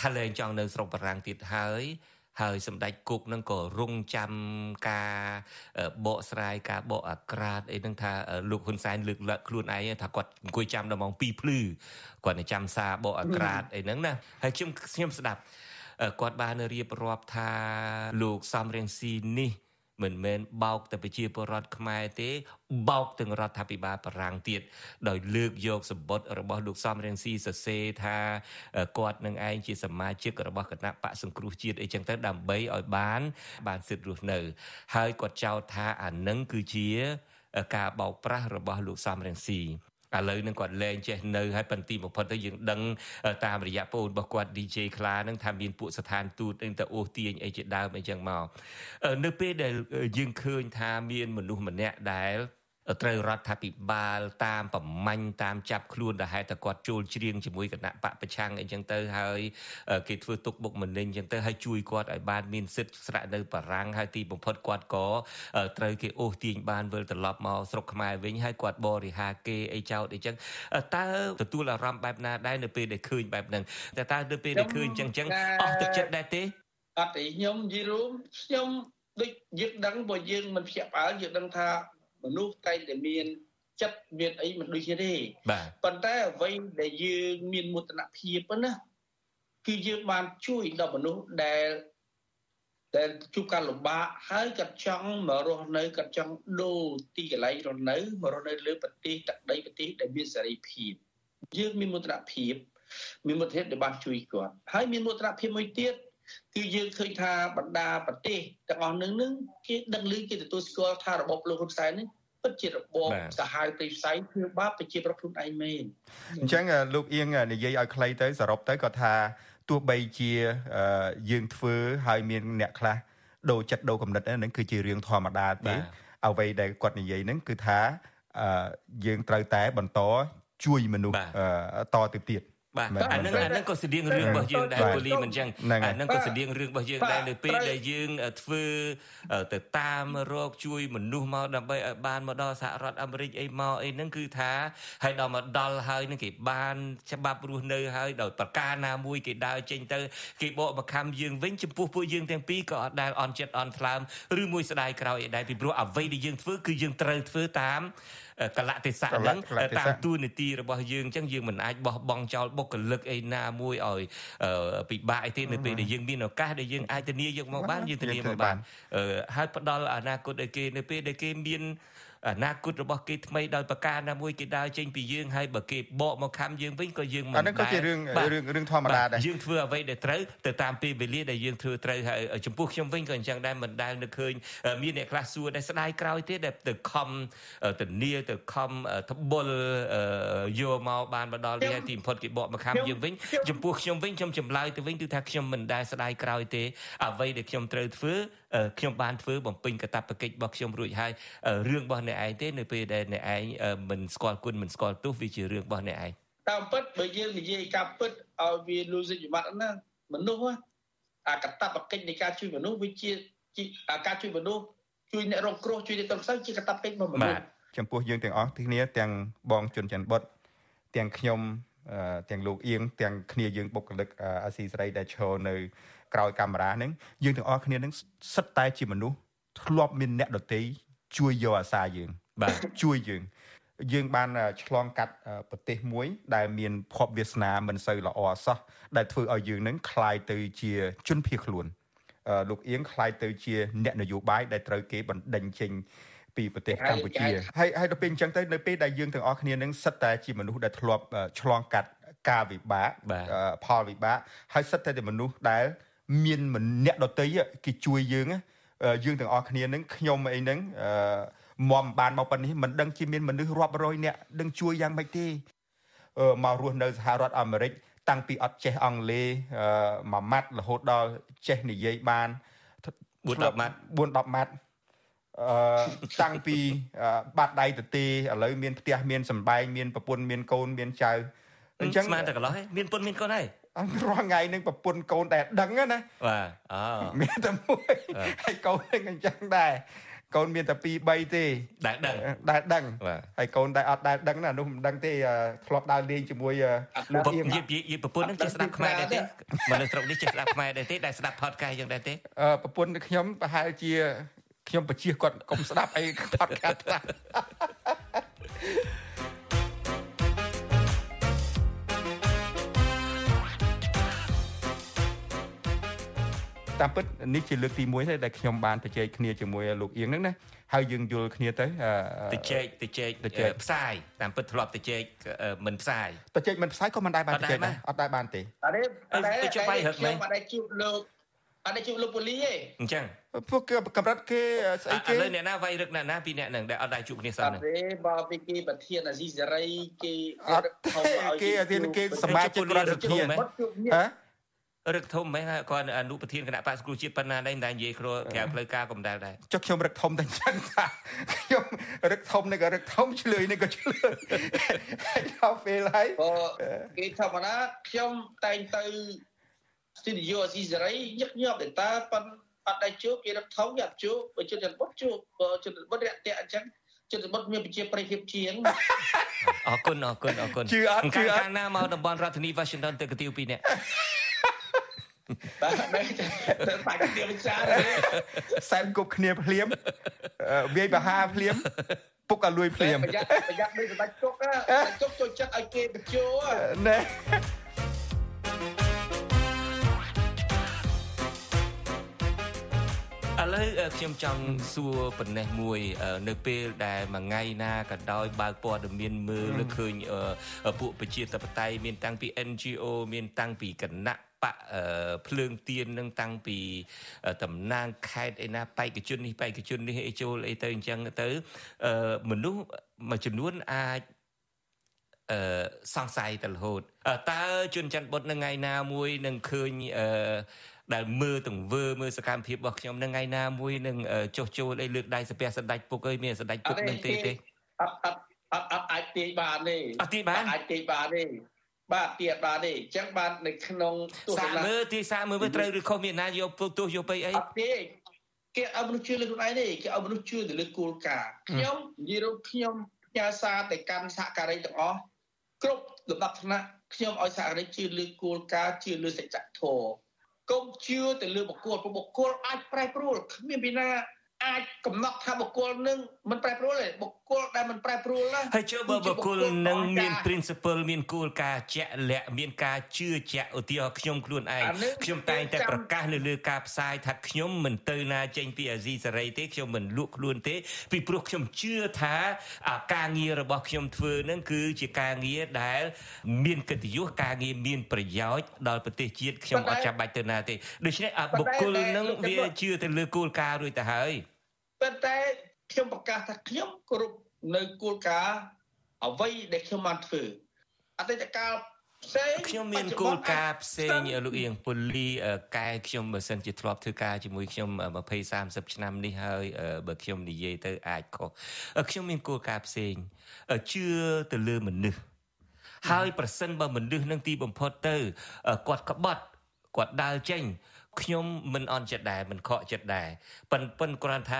Speaker 5: ថាលែងចង់នៅស្រុកបារាំងទៀតហើយហើយសម្ដេចគុកនឹងក៏រងចាំការបកស្រាយការបកអាក្រាតអីហ្នឹងថាលោកហ៊ុនសែនលើកឡើងខ្លួនឯងថាគាត់អង្គុយចាំដល់ម៉ោង2ភ្លឺគាត់នឹងចាំសារបកអាក្រាតអីហ្នឹងណាហើយខ្ញុំខ្ញុំស្ដាប់គាត់បានរៀបរាប់ថាលោកសំរៀងស៊ីនេះ មិនមែនបោកតែប្រជាពលរដ្ឋខ្មែរទេបោកទាំងរដ្ឋាភិបាលបារាំងទៀតដោយលើកយកសម្បត្តិរបស់លោកសំរៀងស៊ីសរសេរថាគាត់នឹងឯងជាសមាជិករបស់គណៈបកសង្គ្រោះជាតិអីចឹងទៅដើម្បីឲ្យបាន បានសិទ្ធិរស់នៅ ហើយគាត់ចោទថាអានឹងគឺជាការបោកប្រាស់របស់លោកសំរៀងស៊ី ឥឡូវនឹងគាត់លែងចេះនៅហើយបន្ទីបំផុតទៅយើងដឹងតាមរយៈប្អូនរបស់គាត់ DJ ខ្លានឹងថាមានពួកស្ថានទូតនឹងទៅអូសទាញអីជាដើមអីចឹងមកនៅពេលដែលយើងឃើញថាមានមនុស្សម្នាក់ដែល ត្រូវរដ្ឋាភិបាលតាមប្រមាញ់តាមចាប់ខ្លួនដែលហេតុតែគាត់ចូលជ្រៀងជាមួយគណៈបកប្រឆាំងអីចឹងទៅហើយគេធ្វើទុកបុកម្នេញចឹងទៅហើយជួយគាត់ឲ្យបានមានសិទ្ធិស្រាក់នៅបារាំងហើយទីបំផុតគាត់ក៏ត្រូវគេអូសទាញបានវិលត្រឡប់មកស្រុកខ្មែរវិញហើយគាត់បរិហាគេអីចោតអីចឹងតើទទួលអារម្មណ៍បែបណាដែរនៅពេលដែលឃើញបែបហ្នឹងតែតើនៅពេលដែលឃើញចឹងចឹងអស់ទឹកចិត្តដែរទេ
Speaker 21: អត់ទេខ្ញុំនិយាយរួមខ្ញុំដូចយើងដឹងបើយើងមិនភ្ញាក់ផ្អើលយើងដឹងថា មនុស្សតែងតែមានចិត្តមានអីមិនដូចគ្នាទេ
Speaker 5: បាទ
Speaker 21: ប៉ុន្តែអ្វីដែលយើងមានមោទនភាពណាគឺយើងបានជួយដល់មនុស្សដែលដែលជួបការលំបាកហើយគាត់ចង់មករស់នៅគាត់ចង់ដូរទីកន្លែងរស់នៅមករស់នៅលើប្រទេសទឹកដីប្រទេសដែលមានសេរីភាពយើងមានមោទនភាពមានមោទនភាពដែលបានជួយគាត់ហើយមានមោទនភាពមួយទៀត គឺយើងឃើញថាបណ្ដាប្រទេសទាំងអស់នឹងនឹងគេដឹងឮគេទទួលស្គាល់ថារបបលោកហ៊ុនសែននេះពិតជារបបសាហាវទីផ្ស័យធ្វើបាបប្រជាប្រដ្ឋខ្លួនឯងមែន
Speaker 2: អញ្ចឹងលោកអៀងនិយាយឲ្យខ្លីទៅសរុបទៅគាត់ថាទោះបីជាយើងធ្វើហើយមានអ្នកខ្លះដូរចិត្តដូរគំនិតហ្នឹងគឺជារឿងធម្មតាទេអ្វីដែលគាត់និយាយហ្នឹងគឺថាយើងត្រូវតែបន្តជួយមនុស្សតទៅទៀត
Speaker 5: បាទអានឹងអានឹងក៏ស្តៀងរឿងរបស់យើងដែរពូលីមិនចឹងអានឹងក៏ស្តៀងរឿងរបស់យើងដែរនៅពេលដែលយើងធ្វើទៅតាមរកជួយមនុស្សមកដើម្បីឲ្យបានមកដល់សហរដ្ឋអាមេរិកអីមកអីហ្នឹងគឺថាហើយដល់មកដល់ហើយនឹងគេបានច្បាប់រស់នៅហើយដោយប្រការណាមួយគេដើរចេញទៅគេបកបខំយើងវិញចំពោះពួកយើងទាំងពីរក៏អត់ដែលអន់ចិត្តអន់ថ្លើមឬមួយស្ដាយក្រោយអីដែរពីព្រោះអ្វីដែលយើងធ្វើគឺយើងត្រូវធ្វើតាម កលៈទេសៈហ្នឹងតាមទូនីតិរបស់យើងអញ្ចឹងយើងមិនអាចបោះបង់ចោលបុគ្គលិកអីណាមួយឲ្យពិបាកអីទេនៅពេលដែលយើងមានឱកាសដែលយើងអាចធានាយកមកបានយើងធានាមកបានហើយផ្ដល់អនាគតឲ្យគេនៅពេលដែលគេមាន អនាគតរបស់គេថ្មីដោយប្រការណាមួយគេដើរចេញពីយើងហើយបើគេបកមកខំយើងវិញក៏យើងមិនដែរអា
Speaker 2: នេះក៏ជារឿងរឿងរឿងធម្មតាដែរ
Speaker 5: យើងធ្វើអ្វីដែលត្រូវទៅតាមពេលវេលាដែលយើងធ្វើត្រូវហើយចំពោះខ្ញុំវិញក៏អញ្ចឹងដែរមិនដែលនឹកឃើញមានអ្នកខ្លះសួរដែលស្ដាយក្រោយទេដែលទៅខំទៅនីទៅខំត្បុលយកមកបានមកដល់នេះទីបំផុតគេបកមកខំយើងវិញចំពោះខ្ញុំវិញខ្ញុំចម្លើយទៅវិញគឺថាខ្ញុំមិនដែលស្ដាយក្រោយទេអ្វីដែលខ្ញុំត្រូវធ្វើខ្ញុំបានធ្វើបំពេញកាតព្វកិច្ចរបស់ខ្ញុំរួចហើយរឿងរបស់អ្នកឯងទេនៅពេលដែលអ្នកឯងមិនស្គាល់គុណមិនស្គាល់ទោសវាជារឿងរបស់អ្នកឯង
Speaker 21: តាមពិតបើយើងនិយាយការពិតឲ្យវាលូសិទ្ធិបត្តិណាមនុស្សអាកតបកិច្ចនៃការជួយមនុស្សវាជាការជួយមនុស្សជួយអ្នករងគ្រោះជួយអ្នកតន្ត្រីជាកតបកិច្ចរបស់មនុស្ស
Speaker 2: ចំពោះយើងទាំងអស់គ្នាទាំងបងជុនច័ន្ទបុតទាំងខ្ញុំទាំងលោកអៀងទាំងគ្នាយើងបុគ្គលិកអាស៊ីសេរីដែលឈរនៅក្រោយកាមេរ៉ាហ្នឹងយើងទាំងអស់គ្នានឹងសិតតែជាមនុស្សធ្លាប់មានអ្នកដតី ជួយយកអាសាយើង
Speaker 5: បាទ
Speaker 2: ជួយយើង យើងបានឆ្លងកាត់ប្រទេសមួយ ដែលមានភពវាសនាមិនសូវល្អសោះដែលធ្វើឲ្យយើងនឹងคลายទៅជាជនភៀសខ្លួនលោកអៀងคลายទៅជាអ្នកនយោបាយដែលត្រូវគេបណ្ដេញចេញពីប្រទេសកម្ពុជាហើយហើយដល់ពេលអញ្ចឹងទៅនៅពេលដែលយើងទាំងអស់គ្នានឹងសិតតែជាមនុស្សដែលធ្លាប់ឆ្លងកាត់ការវិបាកផលវិបាកហើយសិតតែជាមនុស្សដែលមានម្នាក់ដតីគេជួយយើង យើងទាំងអស់គ្នានឹងខ្ញុំអីហ្នឹងមមបានមកប៉ុណ្នេះមិនដឹងជាមានមនុស្សរាប់រយនាក់ដឹងជួយយ៉ាងម៉េចទេមករស់នៅសហរដ្ឋអាមេរិកតាំងពីអត់ចេះអង់គ្លេសមួយម៉ាត់រហូតដល់ចេះនិយាយបាន
Speaker 5: 4 10ម៉ាត់
Speaker 2: 4 10ម៉ាត់អឺតាំងពីបាត់ដៃទៅទេឥឡូវមានផ្ទះមានសំបែងមានប្រពន្ធមានកូនមានចៅ
Speaker 5: អញ្ចឹងស្មានតែកន្លោះមានពុនមានកូនហើយ
Speaker 2: អញរាល់ថ្ងៃនឹងប្រពន្ធកូនតែដឹងណា
Speaker 5: បាទអូ
Speaker 2: មានតែមួយហើយកូននឹងអញ្ចឹងដែរកូនមានតែ2 3ទេ
Speaker 5: ដែលដឹង
Speaker 2: ដែលដឹងហើយកូនដែលអត់ដែលដឹងណានោះមិនដឹងទេធ្លាប់ដើរលេងជាមួយ
Speaker 5: លោកអៀងយីយីប្រពន្ធនឹងចេះស្ដាប់ខ្មែរដែរទេមនុស្សស្រុកនេះចេះស្ដាប់ខ្មែរដែរទេដែលស្ដាប់ផតកាសយ៉ាងដែរទេ
Speaker 2: ប្រពន្ធខ្ញុំប្រហែលជាខ្ញុំបជាគាត់កុំស្ដាប់អីផតកាសខ្លះ តាមពិតនេះជាលើកទី1ទេដែលខ្ញុំបានទៅជែកគ្នាជាមួយលោកអៀងហ្នឹងណាហើយយើងយល់គ្នាទៅ
Speaker 5: ទៅជែកទៅជែកផ្សាយតាមពិតធ្លាប់ទៅជែកមិនផ្សាយ
Speaker 2: ទៅជែកមិនផ្សាយក៏មិនដែរបានទៅជែកដែរអត់ដែរបានទេ
Speaker 21: អត់ទេអត់ទេជួបបាយរឹកមែនអត់ដែរជួបលោកអត់ដែរជួបលោកពូលីទេ
Speaker 5: អញ្ចឹង
Speaker 2: ពួកគេកម្រិតគេស្អីគេឥឡូវ
Speaker 5: អ្នកណាវាយរឹកណាណាពីអ្នកហ្នឹងដែលអត់ដែរជួបគ្នាសោះហ្នឹង
Speaker 21: អត់ទេបើពីគេប្រធានអាស៊ីសេរីគេ
Speaker 2: អត់គេអាស៊ីគេសមាជិករដ្ឋសភាហ៎
Speaker 5: រឹកធំមែនគាត់អនុប្រធានគណៈបក្សគ្រូជាតិប៉ុណ្ណាដែរមិនដែលនិយាយគ្រួក្រៅផ្លូវការកំដៅដែរ
Speaker 2: ចុះខ្ញុំរឹកធំតែចឹងថាខ្ញុំរឹកធំនេះក៏រឹកធំឆ្លើយនេះក៏ឆ្លើយដល់ពេលហើយ
Speaker 21: គេធម្មតាខ្ញុំតែងទៅស្ទូឌីយោអស៊ីសេរីញឹកញាប់តែតើប៉ុនអត់ដែរជួបគេរឹកធំយ៉ាប់ជួបបើជនចន្ទបុតជួបបើជនចន្ទបុតរាក់ទាក់អញ្ចឹងជនចន្ទបុតមានប្រជាប្រិយភាពជាង
Speaker 5: អរគុណអរគុណអរគុណ
Speaker 2: ជឿអត់ជឿអត់
Speaker 5: ណាមកតំបន់រដ្ឋធានី Washington ទៅកាទៀវពីរនាក់
Speaker 21: បាទតែទៅបាច់គ្នាវិចារ
Speaker 2: សែនគប់គ្នាភ្លាមវាយបហាភ្លាមពុកឲ្យលួយភ្លាម
Speaker 21: ប្រយ័ត្នប្រយ័ត្នដូចសម្ដេចជុកជុកចូលចិត្តឲ្យគេបញ្ជោ
Speaker 2: ណែ
Speaker 5: ឥឡូវខ្ញុំចង់សួរប៉ុណ្ណេះមួយ នៅពេលដែលមួយថ្ងៃណាក៏ដោយបើកព័ត៌មានមើលលើឃើញពួកប្រជាធិបតេយ្យមានតាំងពី NGO មានតាំងពីគណៈ បកភ្លើងទៀននឹងតាំងពីតំណាងខេត្តឯណាបេក្ខជននេះបេក្ខជននេះអីចូលអីទៅអញ្ចឹងទៅមនុស្សមួយចំនួនអាចអឺសង្ស័យទៅរហូតតើជនច័ន្ទបុតនៅថ្ងៃណាមួយនឹងឃើញអឺដែលមើលទង្វើមើលសកម្មភាពរបស់ខ្ញុំនៅថ្ងៃណាមួយនឹងចុះចូលអីលើកដៃសាពះសម្ដេចពុកអើយមានសម្ដេចពុកនឹងទេទេ
Speaker 21: អត់អត់អត់អត់អាចទាយបានទេ
Speaker 5: អត់ទាយបាន
Speaker 21: អាចទាយបានទេ បាទទៀតបាទទេអញ្ចឹងបាទនៅក្នុង
Speaker 5: ទស្សនៈសាមើលទីសាមើលត្រូវឬខុសមានណាយកទោសយកទៅអី
Speaker 21: អត់ទេគេឲ្យមនុស្សជឿលើខ្លួនឯងទេគេឲ្យមនុស្សជឿទៅលើគោលការណ៍ខ្ញុំនិយាយរួមខ្ញុំផ្ញើសារទៅកាន់សហការីទាំងអស់គ្រប់លំដាប់ថ្នាក់ខ្ញុំឲ្យសហការីជឿលើគោលការណ៍ជឿលើសច្ចធម៌កុំជឿទៅលើបុគ្គលព្រោះបុគ្គលអាចប្រែប្រួលគ្មានពីណា អាចកំណត់ថាបុគ្គលនឹងមិនប្រែប្រួលទេបុគ្គលដែលមិនប្រែប្រួលណា
Speaker 5: ហើយជឿបើបុគ្គលនឹងមាន principle មានគោលការណ៍ជាក់លាក់មានការជឿជាក់ឧទាហរណ៍ខ្ញុំខ្លួនឯងខ្ញុំតែងតែប្រកាសនៅលើការផ្សាយថាខ្ញុំមិនទៅណាចេញពីអាស៊ីសេរីទេខ្ញុំមិនលក់ខ្លួនទេពីព្រោះខ្ញុំជឿថាការងាររបស់ខ្ញុំធ្វើនឹងគឺជាការងារដែល មានកិត្តិយសការងារមានប្រយោជន៍ដល់ប្រទេសជាតិខ្ញុំអត់ចាំបាច់ទៅណាទេដូច្នេះបុគ្គលនឹងវាជឿទៅលើគោលការណ៍រួចទៅហើយ
Speaker 21: ប៉ុន្តែខ្ញុំប្រកាសថាខ្ញុំគ្រប់នៅគោលការណ៍អ្វីដែលខ្ញុំបានធ្វើអតីតកាលផ្សេង
Speaker 5: ខ្ញុំមានគោលការណ៍ផ្សេងលោកអៀងពូលីកែខ្ញុំបើសិនជាធ្លាប់ធ្វើការជាមួយខ្ញុំ20 30ឆ្នាំនេះហើយបើខ្ញុំនិយាយទៅអាចខុសខ្ញុំមានគោលការណ៍ផ្សេងជឿទៅលើមនុស្សហើយប្រសិនបើមនុស្សនឹងទីបំផុតទៅគាត់ក្បត់គាត់ដើរចេញខ្ញុំមិនអន់ចិត្តដែរមិនខកចិត្តដែរប៉ិនប៉ិនគ្រាន់ថា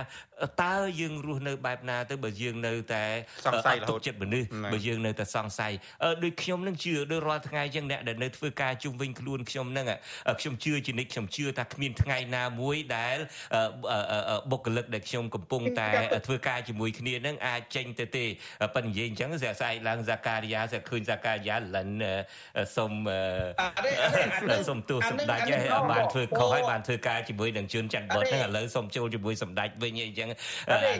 Speaker 5: តើយើងរស់នៅបែបណាទៅបើយើងនៅតែ
Speaker 2: សង្ស័យរហូត
Speaker 5: ចិត្តមនុស្សបើយើងនៅតែសង្ស័យដូចខ្ញុំនឹងជឿដូចរាល់ថ្ងៃចឹងអ្នកដែលនៅធ្វើការជុំវិញខ្លួនខ្ញុំនឹងខ្ញុំជឿជានិច្ចខ្ញុំជឿថាគ្មានថ្ងៃណាមួយដែលបុគ្គលិកដែលខ្ញុំកំពុងតែធ្វើការជាមួយគ្នានឹងអាចចេញទៅទេប៉ិននិយាយអញ្ចឹងស្អាស្អែកឡើងសាការីយ៉ាស្អាឃើញសាការីយ៉ាលិនសុំសុំទោសសម្ដេចឲ្យបានធ្វើខុសហើយបានធ្វើការជាមួយនឹងជឿនច័ន្ទបុតហ្នឹងឥឡូវសុំចូលជាមួយសម្ដេចវិញអីចឹង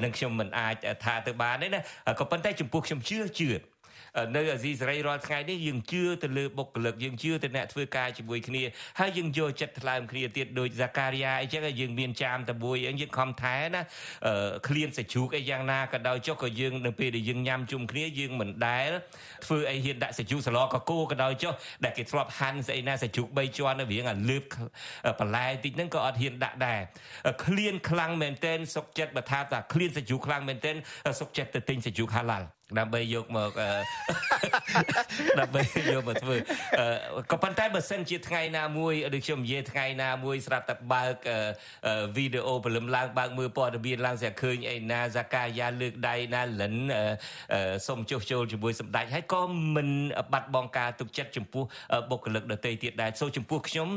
Speaker 5: នឹងខ្ញុំមិនអាចថាទៅបានទេណាក៏ប៉ុន្តែចំពោះខ្ញុំជឿជឿ នៅអាស៊ីសេរីរាល់ថ្ងៃនេះយើងជឿទៅលើបុគ្គលិកយើងជឿទៅអ្នកធ្វើការជាមួយគ្នាហើយយើងយកចិត្តថ្លើមគ្នាទៀតដោយហ្សាការីយ៉ាអីចឹងយើងមានចាមតមួយអីយើងខំថែណាឃ្លានសាជ្រូកអីយ៉ាងណាក៏ដោយចុះក៏យើងនៅពេលដែលយើងញ៉ាំជុំគ្នាយើងមិនដែលធ្វើអីហ៊ានដាក់សាជ្រូកសឡកកោក៏ដោយចុះដែលគេធ្លាប់ហាន់ស្អីណាសាជ្រូក3ជាន់នៅរៀងអាលើបបន្លែតិចហ្នឹងក៏អត់ហ៊ានដាក់ដែរឃ្លានខ្លាំងមែនទែនសុកចិត្តបើថាថាឃ្លានសាជ្រូកខ្លាំងមែនទែនសុកចិត្តទៅទិញសាជ្រូកហាឡាល់ដើម្បីយកមកដើម្បីយកមកធ្វើក៏ប៉ុន្តែបើសិនជាថ្ងៃណាមួយដូចខ្ញុំនិយាយថ្ងៃណាមួយស្រាប់តែបើកវីដេអូព្រលឹមឡើងបើកមើលព័ត៌មានឡើងស្រាប់ឃើញអីណាសកាយាលើកដៃណាលិនសុំចុះចូលជាមួយសម្ដេចហើយក៏មិនបាត់បង់ការទុកចិត្តចំពោះបុគ្គលិកដទៃទៀតដែរសូចំពោះខ្ញុំ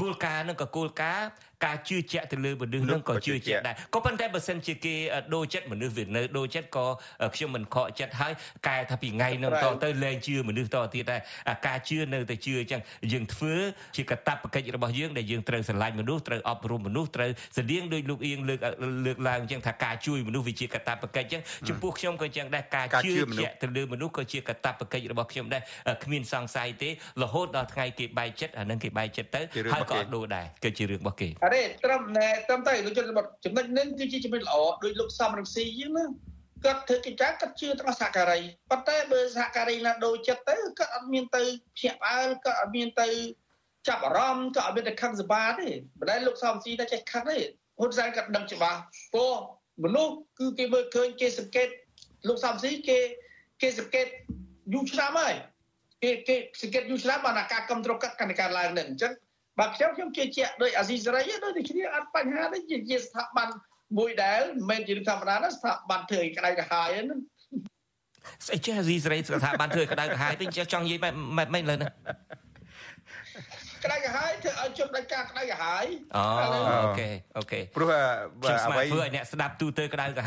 Speaker 5: គោលការណ៍នឹងក៏គោលការណ៍ ការជឿជាក់ទៅលើមនុស្សនឹងក៏ជឿជាក់ដែរក៏ប៉ុន្តែបើសិនជាគេដូរចិត្តមនុស្សវានៅដូរចិត្តក៏ខ្ញុំមិនខកចិត្តហើយកែថាពីថ្ងៃនឹងតទៅលែងជឿមនុស្សតទៀតដែរការជឿនៅតែជឿអញ្ចឹងយើងធ្វើជាកតបកិច្ចរបស់យើងដែលយើងត្រូវស្រឡាញ់មនុស្សត្រូវអប់រំមនុស្សត្រូវស្តៀងដោយលោកអៀងលើកលើកឡើងអញ្ចឹងថាការជួយមនុស្សវាជាកតបកិច្ចអញ្ចឹងចំពោះខ្ញុំក៏អញ្ចឹងដែរការជឿជាក់ទៅលើមនុស្សក៏ជាកតបកិច្ចរបស់ខ្ញុំដែរគ្មានសង្ស័យទេរហូតដល់ថ្ងៃគេបែកចិត្តអានឹងគេបែកចិត្តទៅហើយក៏អត់ដូរដែរគឺជារឿងរបស់គេ
Speaker 21: អរេត្រឹមណែត្រឹមតែលោកជនបទចំណុចនេះគឺជាចំណុចល្អដោយលោកសំរងស៊ីយើងណាគាត់ធ្វើកិច្ចការគាត់ជឿទាំងសហការីប៉ុន្តែបើសហការីណាដូរចិត្តទៅគាត់អត់មានទៅភ្ញាក់ផ្អើលគាត់អត់មានទៅចាប់អារម្មណ៍គាត់អត់មានទៅខឹងសម្បាទេមិនដែលលោកសំស៊ីតែចេះខឹងទេហ៊ុនសែនគាត់ដឹងច្បាស់ព្រោះមនុស្សគឺគេមើលឃើញគេសង្កេតលោកសំស៊ីគេគេសង្កេតយូរឆ្នាំហើយគេគេសង្កេតយូរឆ្នាំបានអាការគ្រប់គ្រងកាត់កាន់ការឡើងនេះអញ្ចឹង បើខ្ញុំខ្ញុំជឿជាក់ដោយអាស៊ីសេរីដូចតែគ្នាអត់បញ្ហាទេជាស្ថាប័នមួយដែលមិនមែនជាធម្មតាណាស្ថាប័នធ្វើឲ្យក្តៅក្រហាយហ្នឹង
Speaker 5: ស្អីចេះអាស៊ីសេរីស្ថាប័នធ្វើឲ្យក្តៅក្រហាយទៅចេះចង់និយាយម៉េចម៉េចលើហ្នឹង
Speaker 21: ក្តៅក្រហាយធ្វើឲ្យជប់ដល់ការក្តៅក្រហាយ
Speaker 5: អូអូខេអូខេ
Speaker 2: ព្រោះអ្វី
Speaker 5: ធ្វើឲ្យអ្នកស្ដាប់ទូទៅក្តៅក្រហាយ